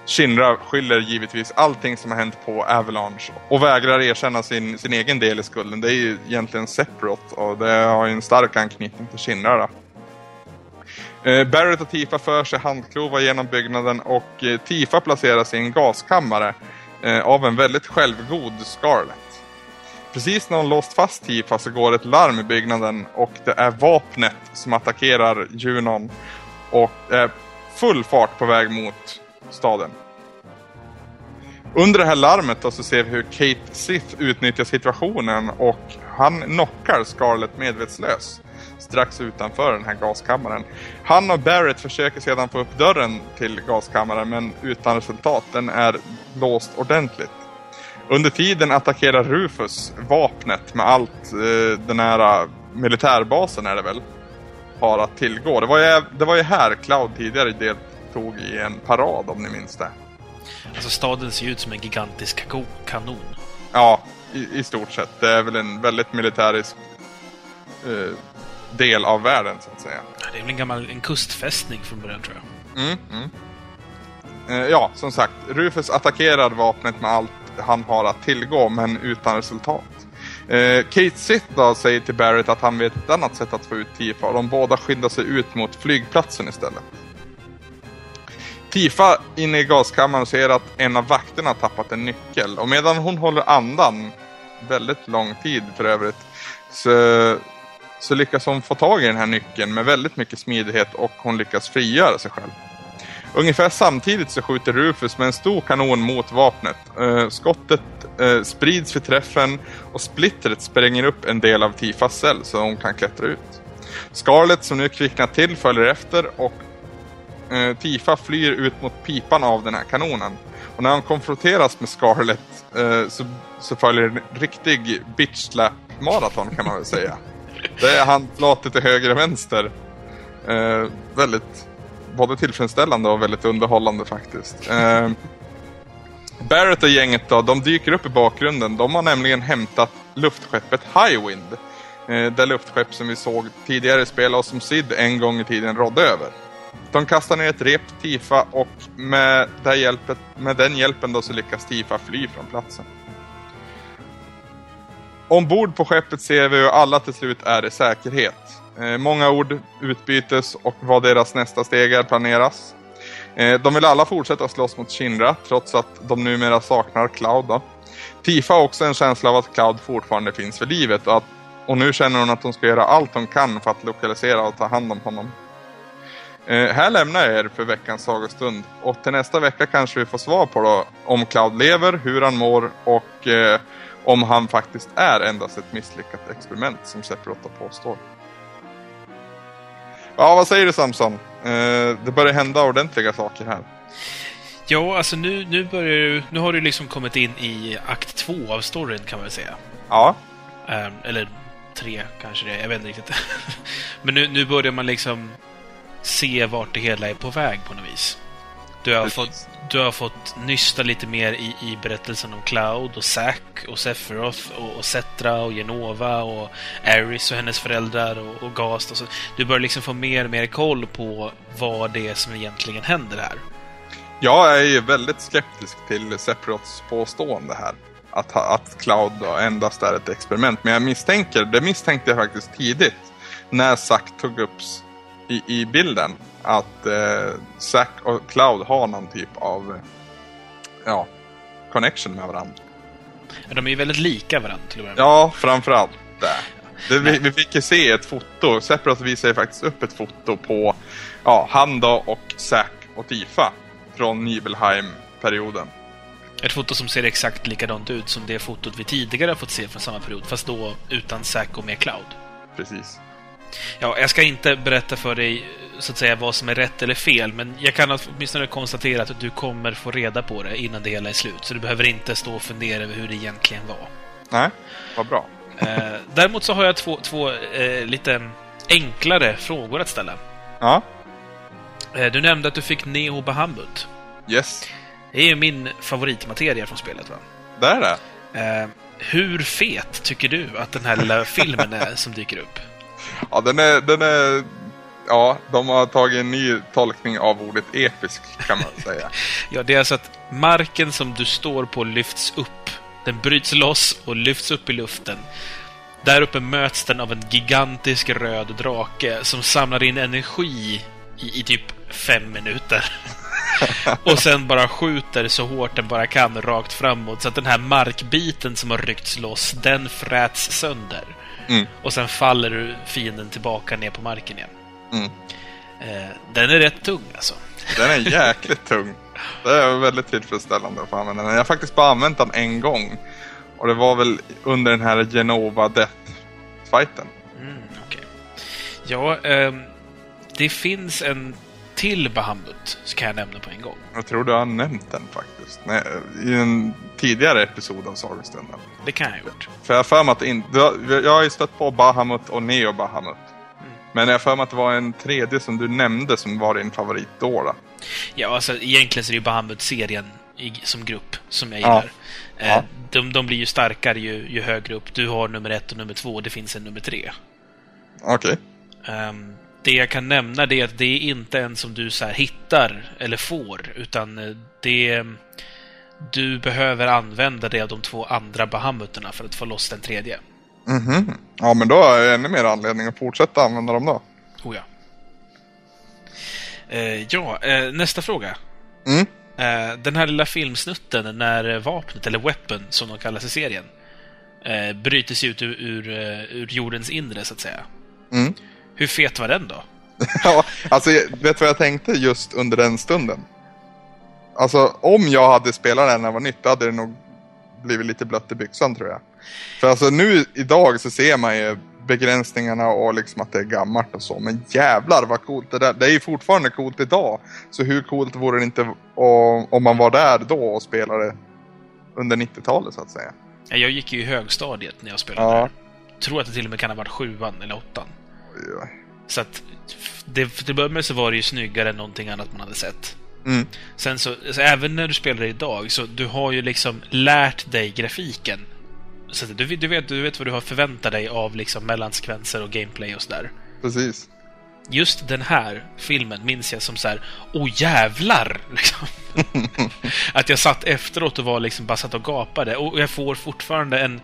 Shinra skyller givetvis allting som har hänt på Avalanche och vägrar erkänna sin, sin egen del i skulden. Det är ju egentligen Sephiroth och det har ju en stark anknytning till Shinra. Då. Eh, Barrett och Tifa för sig handklovar genom byggnaden och eh, Tifa placeras i en gaskammare eh, av en väldigt självgod Scarlet. Precis när hon låst fast Tifa så går ett larm i byggnaden och det är vapnet som attackerar Junon och är full fart på väg mot staden. Under det här larmet då så ser vi hur Kate Sith utnyttjar situationen och han knockar Scarlett medvetslös strax utanför den här gaskammaren. Han och Barrett försöker sedan få upp dörren till gaskammaren men utan resultat. Den är låst ordentligt. Under tiden attackerar Rufus vapnet med allt eh, den här militärbasen är det väl har att tillgå. Det var ju, det var ju här Cloud tidigare deltog i en parad om ni minns det. Alltså staden ser ut som en gigantisk kanon. Ja, i, i stort sett. Det är väl en väldigt militärisk eh, del av världen så att säga. Det är väl en gammal en kustfästning från början tror jag. Mm, mm. Eh, ja, som sagt. Rufus attackerar vapnet med allt han har att tillgå, men utan resultat. Eh, Kate Sith då säger till Barrett att han vet ett annat sätt att få ut Tifa och de båda skyndar sig ut mot flygplatsen istället. Tifa inne i gaskammaren ser att en av vakterna tappat en nyckel och medan hon håller andan, väldigt lång tid för övrigt, så, så lyckas hon få tag i den här nyckeln med väldigt mycket smidighet och hon lyckas frigöra sig själv. Ungefär samtidigt så skjuter Rufus med en stor kanon mot vapnet. Eh, skottet eh, sprids vid träffen och splittret spränger upp en del av Tifas cell så hon kan klättra ut. Scarlet som nu kvicknat till följer efter och eh, Tifa flyr ut mot pipan av den här kanonen. Och när han konfronteras med Scarlet så, så följer en riktig bitch slap maraton kan man väl säga. Det är handflatet till höger och vänster. Eh, väldigt både tillfredsställande och väldigt underhållande faktiskt. Eh, Barrett och gänget då, de dyker upp i bakgrunden. De har nämligen hämtat luftskeppet Highwind. Eh, det luftskepp som vi såg tidigare spela och som Sid en gång i tiden rådde över. De kastar ner ett rep till Tifa och med, det hjälpet, med den hjälpen då så lyckas Tifa fly från platsen. Ombord på skeppet ser vi hur alla till slut är i säkerhet. Eh, många ord utbytes och vad deras nästa steg är planeras. Eh, de vill alla fortsätta slåss mot Shinra trots att de numera saknar Cloud. Då. Tifa har också en känsla av att Cloud fortfarande finns för livet och, att, och nu känner hon att hon ska göra allt hon kan för att lokalisera och ta hand om honom. Eh, här lämnar jag er för veckans sagostund och till nästa vecka kanske vi får svar på då, om Cloud lever, hur han mår och eh, om han faktiskt är endast ett misslyckat experiment som Sephiroth påstår. Ja, vad säger du Samson? Eh, det börjar hända ordentliga saker här. Ja, alltså nu, nu börjar du... Nu har du liksom kommit in i akt två av storyn, kan man väl säga. Ja. Um, eller tre, kanske det Jag vet inte riktigt. Men nu, nu börjar man liksom se vart det hela är på väg på något vis. Du har, fått, du har fått nysta lite mer i, i berättelsen om Cloud och Zack och Sephiroth och, och Setra och Genova och Aris och hennes föräldrar och, och Gast. Och så. Du börjar liksom få mer och mer koll på vad det är som egentligen händer här. Jag är ju väldigt skeptisk till Sephiroths påstående här. Att, att Cloud endast är ett experiment. Men jag misstänker, det misstänkte jag faktiskt tidigt. När Zack tog upp i, i bilden att eh, Zack och Cloud har någon typ av ja, connection med varandra. De är ju väldigt lika varandra till och med. Ja, framförallt det. vi, vi, fick ju se ett foto. Sephiroth visade faktiskt upp ett foto på ja, han då och Zack och Tifa från Nibelheim-perioden. Ett foto som ser exakt likadant ut som det fotot vi tidigare har fått se från samma period, fast då utan Zack och med Cloud. Precis. Ja, jag ska inte berätta för dig så att säga vad som är rätt eller fel, men jag kan åtminstone konstatera att du kommer få reda på det innan det hela är slut. Så du behöver inte stå och fundera över hur det egentligen var. Nej, vad bra. Eh, däremot så har jag två, två eh, lite enklare frågor att ställa. Ja. Eh, du nämnde att du fick Neo Bahamut. Yes. Det är ju min favoritmateria från spelet, va? Det är det? Eh, hur fet tycker du att den här lilla filmen är som dyker upp? Ja, den är, den är... Ja, de har tagit en ny tolkning av ordet episk, kan man säga. ja, det är alltså att marken som du står på lyfts upp. Den bryts loss och lyfts upp i luften. Där uppe möts den av en gigantisk röd drake som samlar in energi i, i typ fem minuter. och sen bara skjuter så hårt den bara kan rakt framåt. Så att den här markbiten som har ryckts loss, den fräts sönder. Mm. Och sen faller fienden tillbaka ner på marken igen. Mm. Eh, den är rätt tung alltså. Den är jäkligt tung. Det är väldigt tillfredsställande att få använda den. Jag har faktiskt bara använt den en gång. Och det var väl under den här Genova Death-fighten. Mm, okay. Ja, eh, det finns en till Bahamut, så kan jag nämna på en gång. Jag tror du har nämnt den faktiskt. Nej, I en tidigare episod av Sagostunden. Det kan jag ha gjort. För jag har för mig att in, jag har ju stött på Bahamut och Neo Bahamut. Men jag för mig att det var en tredje som du nämnde som var din favorit då. då. Ja, alltså egentligen så är det ju Bahamut-serien som grupp som jag gillar. Ja. Eh, de, de blir ju starkare ju, ju högre upp. Du har nummer ett och nummer två, och det finns en nummer tre. Okej. Okay. Um, ehm, det jag kan nämna det är att det är inte en som du så hittar eller får, utan eh, det... Du behöver använda det av de två andra Bahamuterna för att få loss den tredje. Mm ja, men då har jag ännu mer anledning att fortsätta använda dem då. Oh ja. Eh, ja, eh, nästa fråga. Mm. Eh, den här lilla filmsnutten när vapnet, eller weapon som de kallas i serien, eh, bryter ut ur, ur, eh, ur jordens inre, så att säga. Mm. Hur fet var den då? ja, alltså vet du vad jag tänkte just under den stunden? Alltså om jag hade spelat den när det var nytt, hade det nog blivit lite blött i byxan tror jag. För alltså nu idag så ser man ju begränsningarna och liksom att det är gammalt och så. Men jävlar vad coolt det där. Det är ju fortfarande coolt idag. Så hur coolt vore det inte om man var där då och spelade under 90-talet så att säga. Jag gick ju i högstadiet när jag spelade ja. där. Tror att det till och med kan ha varit sjuan eller åttan. Ja. Så att det, till början med så var det ju snyggare än någonting annat man hade sett. Mm. Sen så, så, även när du spelar idag, så du har ju liksom lärt dig grafiken. Så du, du, vet, du vet vad du har förväntat dig av liksom mellansekvenser och gameplay och sådär. Precis. Just den här filmen minns jag som så här, åh jävlar! Liksom. att jag satt efteråt och var liksom bara satt och gapade. Och jag får fortfarande en,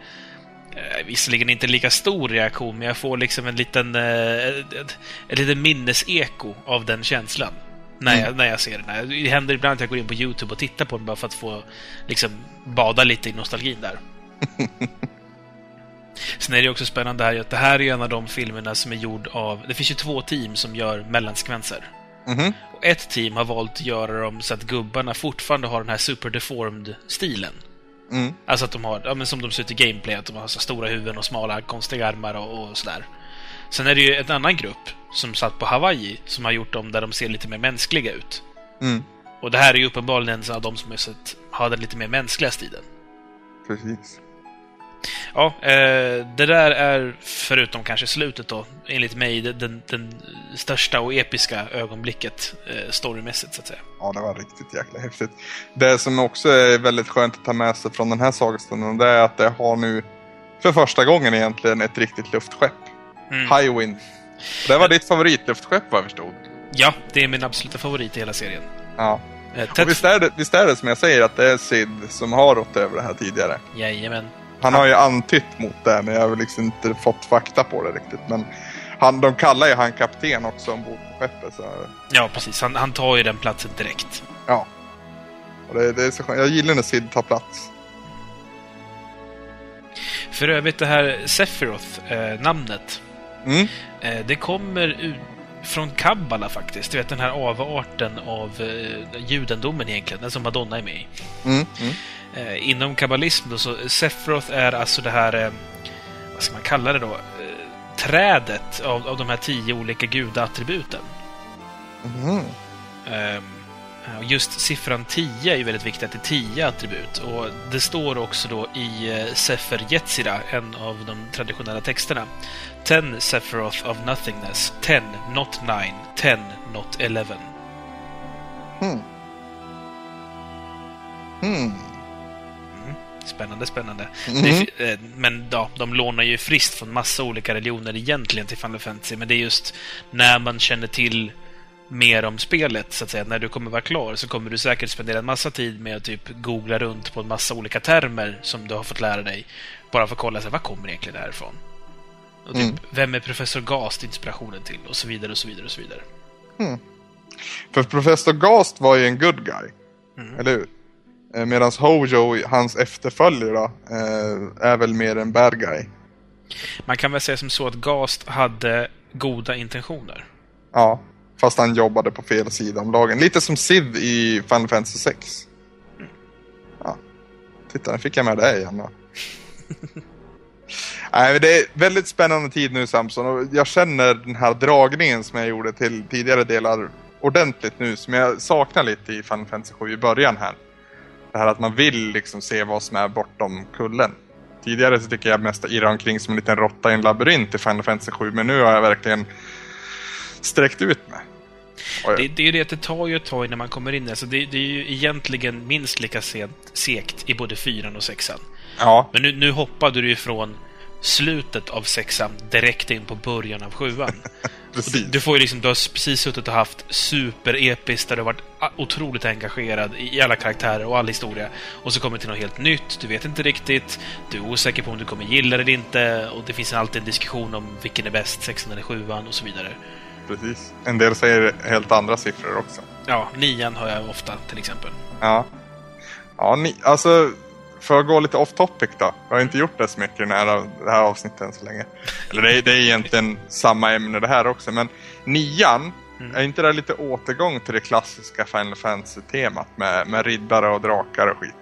eh, visserligen inte lika stor reaktion, men jag får liksom en liten, eh, ett, ett litet minneseko av den känslan. När jag, Mm. när jag ser den. Det händer ibland att jag går in på YouTube och tittar på den bara för att få liksom bada lite i nostalgin där. Sen är det också spännande här att det här är en av de filmerna som är gjord av... Det finns ju två team som gör mellansekvenser. Mhm. Och ett team har valt att göra dem så att gubbarna fortfarande har den här super deformed-stilen. Mm. Alltså att de har, ja, men som de ser ut i gameplay, att de har så stora huvuden och smala konstiga armar och, och sådär. Sen är det ju en annan grupp som satt på Hawaii som har gjort dem där de ser lite mer mänskliga ut. Mm. Och det här är ju uppenbarligen en av de som har sett, har den lite mer mänskliga stilen. Precis. Ja, eh, det där är, förutom kanske slutet då, enligt mig, den, den, största och episka ögonblicket eh, storymässigt, så att säga. Ja, det var riktigt jäkla häftigt. Det som också är väldigt skönt att ta med sig från den här sagostunden, det är att det har nu för första gången egentligen ett riktigt luftskepp. Mm. Highwind. Det var ditt favoritluftskepp vad jag förstod. Ja, det är min absoluta favorit i hela serien. Ja. Eh, Och visst är, det, visst är det som jag säger att det är Sid som har rått över det här tidigare. Jajamän. Han har ju antytt mot det, men jag har liksom inte fått fakta på det riktigt. Men han, de kallar ju han kapten också ombord på skeppet. Så, Ja, precis. Han, han tar ju den platsen direkt. ja. Och det, det är så skönt. Jag gillar när Sid tar plats. För övrigt, det här Sephiroth, eh, namnet, Mm. eh, det kommer ut från Kabbala faktiskt. Du vet den här avarten av eh, judendomen egentligen, den som Madonna är med i. Mm. Mm. Eh, inom kabbalism då, så Sephiroth är alltså det här, eh, vad ska man kalla det då, eh, trädet av, av de här tio olika gudaattributen. Och just siffran 10 är ju väldigt viktigt, att det är 10 attribut. Och det står också då i eh, Sefer Yetzira, en av de traditionella texterna. 10 Sephiroth of nothingness, 10 not 9, 10 not 11. Hmm. Hmm. Spännande, spännande. Mhm. Det eh, men ja, de lånar ju friskt från massa olika religioner egentligen till Final Fantasy, men det är just när man känner till mer om spelet, så att säga, när du kommer vara klar, så kommer du säkert spendera en massa tid med att typ googla runt på en massa olika termer som du har fått lära dig, bara för att kolla sig, vad kommer egentligen det här ifrån? Och typ, Mm. Vem är Professor Gast inspirationen till? Och så vidare, och så vidare, och så vidare. För Professor Gast var ju en good guy. Mm. Eller hur? Eh, Medan Hojo, hans efterföljare, eh, är väl mer en bad guy. Man kan väl säga som så att Gast hade goda intentioner. Ja, fast han jobbade på fel sida om lagen. Lite som Sid i Final Fantasy 6. Ja, titta, nu fick jag med det igen. Nej, det är väldigt spännande tid nu Samson och jag känner den här dragningen som jag gjorde till tidigare delar ordentligt nu som jag saknar lite i Final Fantasy 7 i början här. Det här att man vill liksom se vad som är bortom kullen. Tidigare så tycker jag mest att irra omkring som en liten råtta i en labyrint i Final Fantasy 7 men nu har jag verkligen sträckt ut mig. Jag- Det, det är ju det att det tar ju ett tag innan man kommer in. Alltså det, det är ju egentligen minst lika sent, segt i både fyran och sexan. Ja, Men nu, nu hoppade du ju från slutet av sexan direkt in på början av sjuan. Precis. du får ju liksom, du har precis suttit och haft superepiskt där du har varit otroligt engagerad i alla karaktärer och all historia. Och så kommer det till något helt nytt, du vet inte riktigt, du är osäker på om du kommer gilla det eller inte och det finns alltid en diskussion om vilken är bäst, sexan eller sjuan och så vidare. precis. En del säger helt andra siffror också. Ja, nian hör jag ofta till exempel. Ja. Ja, ni, alltså för att gå lite off topic då. Jag har inte gjort det så mycket i den här, det här avsnittet än så länge. Eller det är, det är egentligen samma ämne det här också. Men nian, Mm. är inte det lite återgång till det klassiska Final Fantasy-temat med, med riddare och drakar och skit?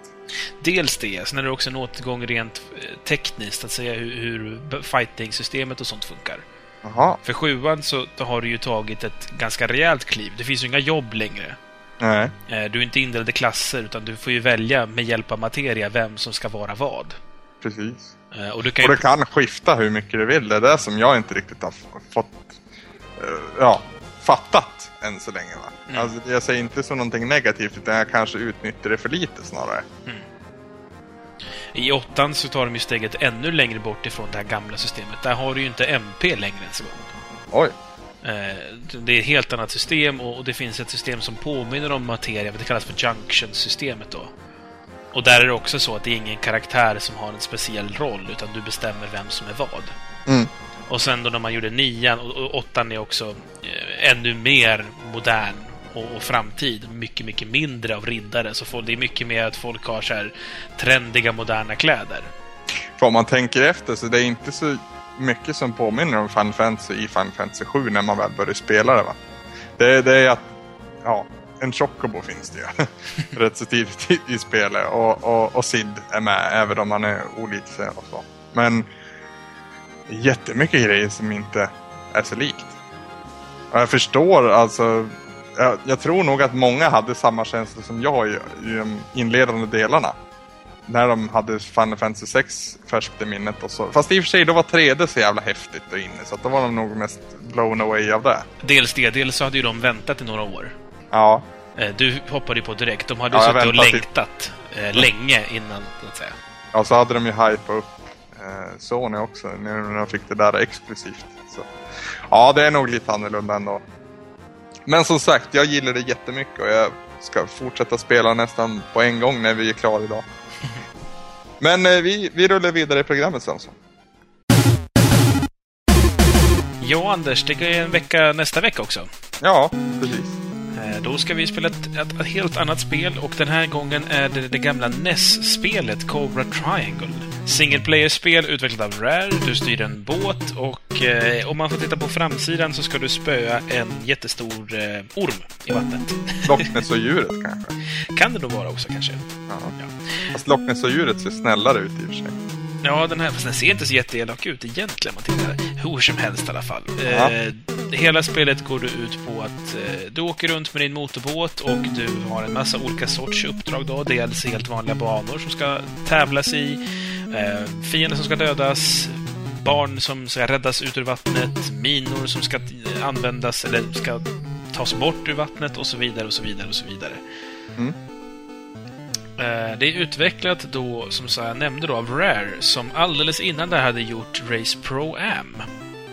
Dels det, sen är det också en återgång rent eh, tekniskt, att säga hur, hur fighting-systemet och sånt funkar. Jaha, För sjuan så har du ju tagit ett ganska rejält kliv. Det finns ju inga jobb längre. Nej. Eh, Du är inte indelad i klasser, utan du får ju välja med hjälp av materia vem som ska vara vad. Precis. Eh, Och du kan Och det kan skifta hur mycket du vill. Det är det som jag inte riktigt har fått, eh, ja, fattat än så länge. Va? Mm. Alltså, jag säger inte som någonting negativt utan jag kanske utnyttjar det för lite snarare. I åttan så tar de ju steget ännu längre bort ifrån det här gamla systemet. Där har du ju inte MP längre ens en gång. Oj. Eh, Det är ett helt annat system och det finns ett system som påminner om materia. Det kallas för Junction-systemet då. Och där är det också så att det är ingen karaktär som har en speciell roll, utan du bestämmer vem som är vad. Mm. Och sen då när man gjorde nian och, åttan är också eh, ännu mer modern och, och framtid. Mycket, mycket mindre av riddare. Så folk, det är mycket mer att folk har så här trendiga, moderna kläder. För om man tänker efter så det är inte så mycket som påminner om Final Fantasy i Final Fantasy 7 när man väl börjar spela det va. Det, det är att, ja, en Chocobo finns det ju. Rätt så tidigt i, i spelet. Och, och, och Sid är med även om han är olik sig och så. Men jättemycket grejer som inte är så likt. Och jag förstår alltså. Jag, jag tror nog att många hade samma känsla som jag i, i de inledande delarna när de hade Final Fantasy 6 färskt i minnet och så. Fast i och för sig, då var 3D så jävla häftigt där inne. Så att då var de nog mest blown away av det. Dels det, dels så hade ju de väntat i några år. Ja, Eh, Du hoppade ju på direkt. De hade Ja, ju jag suttit och längtat eh, länge innan, så att säga. ja så hade de ju hypat upp eh, Sony också när de fick det där exklusivt. Så. Ja, det är nog lite annorlunda ändå. Men som sagt, jag gillar det jättemycket och jag ska fortsätta spela nästan på en gång när vi är klara idag. Men eh, vi, vi rullar vidare i programmet Svensson. Ja, Anders, det är en vecka nästa vecka också. Ja, precis. Eh, Då ska vi spela ett, ett, ett helt annat spel och den här gången är det det gamla NES-spelet Cobra Triangle. Single player-spel utvecklat av Rare. Du styr en båt och eh, om man får titta på framsidan så ska du spöa en jättestor eh, orm i vattnet. Loch Ness och djuret kanske. kan det nog vara också kanske. Ja. Ja. Fast Loch Ness och djuret ser snällare ut i och för sig. Ja, den här, fast den ser inte så jätteelak ut egentligen man tittar. Hur som helst i alla fall. Ja. Eh, hela spelet går du ut på att eh, du åker runt med din motorbåt och du har en massa olika sorts uppdrag då. Dels helt vanliga banor som ska tävlas i, eh, fiender som ska dödas, barn som ska räddas ut ur vattnet, minor som ska användas eller ska tas bort ur vattnet och så vidare och så vidare och så vidare. Mm. Eh, Det är utvecklat då, som jag nämnde då, av Rare, som alldeles innan det hade gjort Race Pro Am.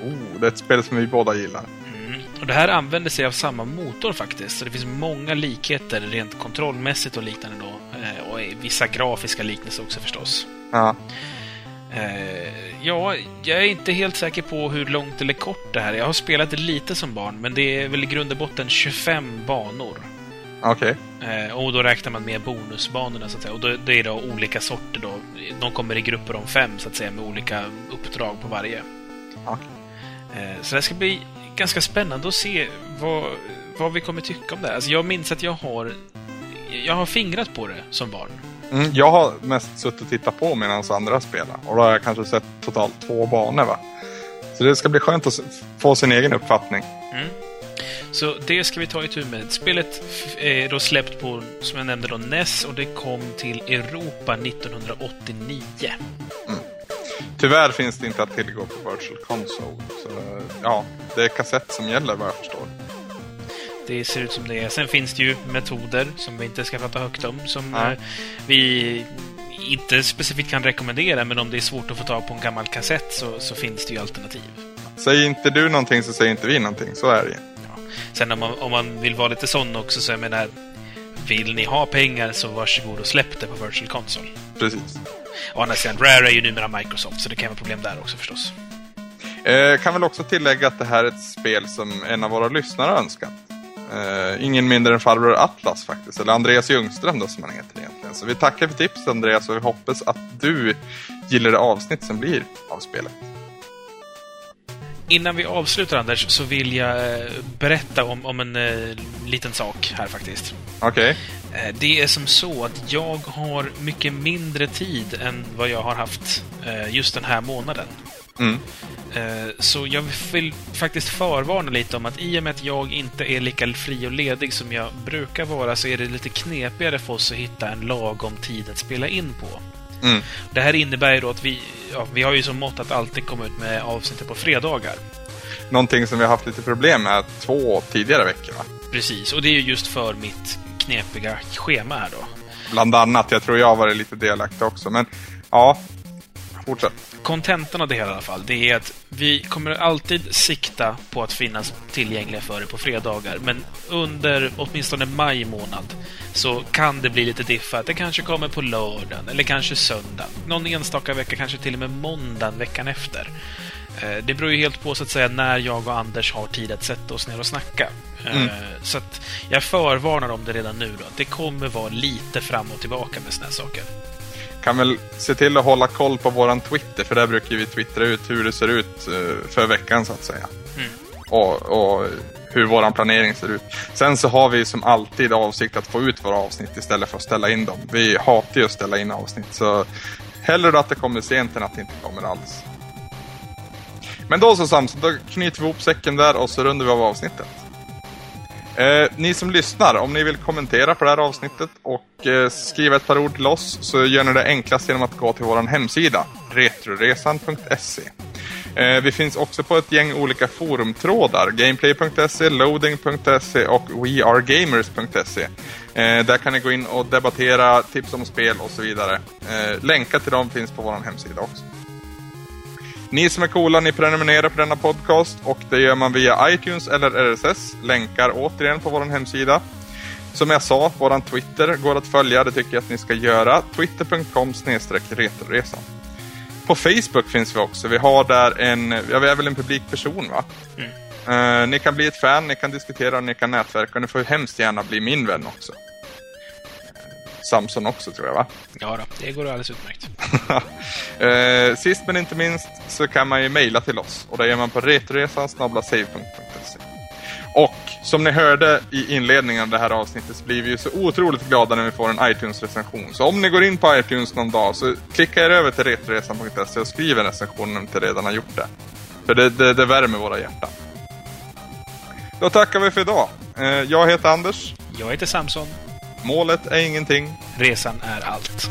Oh, det är ett spel som vi båda gillar. Mm. Och det här använder sig av samma motor faktiskt, så det finns många likheter rent kontrollmässigt och liknande då. Eh, Och vissa grafiska liknelser också förstås. Ja. Eh, ja, jag är inte helt säker på hur långt eller kort det här är. Jag har spelat det lite som barn, men det är väl i grund och botten 25 banor. Okej. Eh, och då räknar man med bonusbanorna, så att säga. Och då, det är då olika sorter då. De kommer i grupper om fem, så att säga, med olika uppdrag på varje. Okej. Eh, så det ska bli ganska spännande att se vad, vad vi kommer tycka om det här. Alltså, jag minns att jag har... Jag har fingrat på det som barn. Mm, jag har mest suttit och tittat på medan andra spelar. Och då har jag kanske sett totalt två banor va. Så det ska bli skönt att få sin egen uppfattning. Mm. Så det ska vi ta itu med. Spelet är då släppt på, som jag nämnde, då, NES och det kom till Europa 1989. Tyvärr finns det inte att tillgå på Virtual Console. Så ja, det är kassett som gäller vad jag förstår. Det ser ut som det är. Sen finns det ju metoder som vi inte ska prata högt om, som Nej. eh, vi inte specifikt kan rekommendera, men om det är svårt att få tag på en gammal kassett så, så finns det ju alternativ. Säger inte du någonting så säger inte vi någonting. Så är det ju. Sen om man, om man vill vara lite sån också, så jag menar, vill ni ha pengar så varsågod och släpp det på Virtual Console. Precis. Å andra sidan, Rare är ju numera Microsoft, så det kan vara problem där också förstås. Eh, kan väl också tillägga att det här är ett spel som en av våra lyssnare önskat. Eh, ingen mindre än farbror Atlas faktiskt, eller Andreas Ljungström då som han heter egentligen. Så vi tackar för tipset Andreas och vi hoppas att du gillar det avsnitt som blir av spelet. Innan vi avslutar, Anders, så vill jag eh, berätta om, om en eh, liten sak här faktiskt. Okej, Eh, Det är som så att jag har mycket mindre tid än vad jag har haft eh, just den här månaden. Mm. Eh, Så jag vill faktiskt förvarna lite om att i och med att jag inte är lika fri och ledig som jag brukar vara så är det lite knepigare för oss att hitta en lagom tid att spela in på. Mm. Det här innebär ju då att vi, ja, vi har ju som mått att alltid komma ut med avsnittet på fredagar. någonting som vi har haft lite problem med två tidigare veckor. Va? Precis, och det är ju just för mitt knepiga schema här då. Bland annat. Jag tror jag har varit lite delaktig också. Men ja, fortsätt. Kontentan av det hela i alla fall, det är att vi kommer alltid sikta på att finnas tillgängliga för er på fredagar. Men under åtminstone maj månad så kan det bli lite diffa. Att det kanske kommer på lördagen eller kanske söndagen. Någon enstaka vecka, kanske till och med måndagen veckan efter. Eh, det beror ju helt på så att säga när jag och Anders har tid att sätta oss ner och snacka. Eh, Mm. Så jag förvarnar om det redan nu då. att Det kommer vara lite fram och tillbaka med såna här saker. Kan väl se till att hålla koll på våran Twitter, för där brukar vi twittra ut hur det ser ut eh, för veckan så att säga. Mm. Och, och hur våran planering ser ut. Sen så har vi som alltid avsikt att få ut våra avsnitt istället för att ställa in dem. Vi hatar ju att ställa in avsnitt, så hellre att det kommer sent än att det inte kommer alls. Men då så Samson, då knyter vi ihop säcken där och så rundar vi av avsnittet. Eh, ni som lyssnar, om ni vill kommentera på det här avsnittet och eh, skriva ett par ord till oss så gör ni det enklast genom att gå till vår hemsida, retroresan.se. Eh, vi finns också på ett gäng olika forumtrådar, gameplay.se, loading.se och wearegamers.se. Eh, där kan ni gå in och debattera, tips om spel och så vidare. Eh, länkar till dem finns på vår hemsida också. Ni som är coola, ni prenumererar på denna podcast och det gör man via iTunes eller RSS. Länkar återigen på vår hemsida. Som jag sa, våran Twitter går att följa, det tycker jag att ni ska göra. Twitter.com retroresan. På Facebook finns vi också. Vi har där en, ja, vi är väl en publik person va? Eh, ni kan bli ett fan, ni kan diskutera, ni kan nätverka och ni får hemskt gärna bli min vän också. Samson också tror jag va? Ja, då, det går alldeles utmärkt. eh, sist men inte minst så kan man ju mejla till oss och det gör man på retoresan.save.se. Och som ni hörde i inledningen av det här avsnittet så blir vi ju så otroligt glada när vi får en iTunes-recension. Så om ni går in på iTunes någon dag så klicka er över till retoresan.se och skriv en recension om ni inte redan har gjort det. För det, det, det värmer våra hjärtan. Då tackar vi för idag. Eh, jag heter Anders. Jag heter Samson. Målet är ingenting. Resan är allt.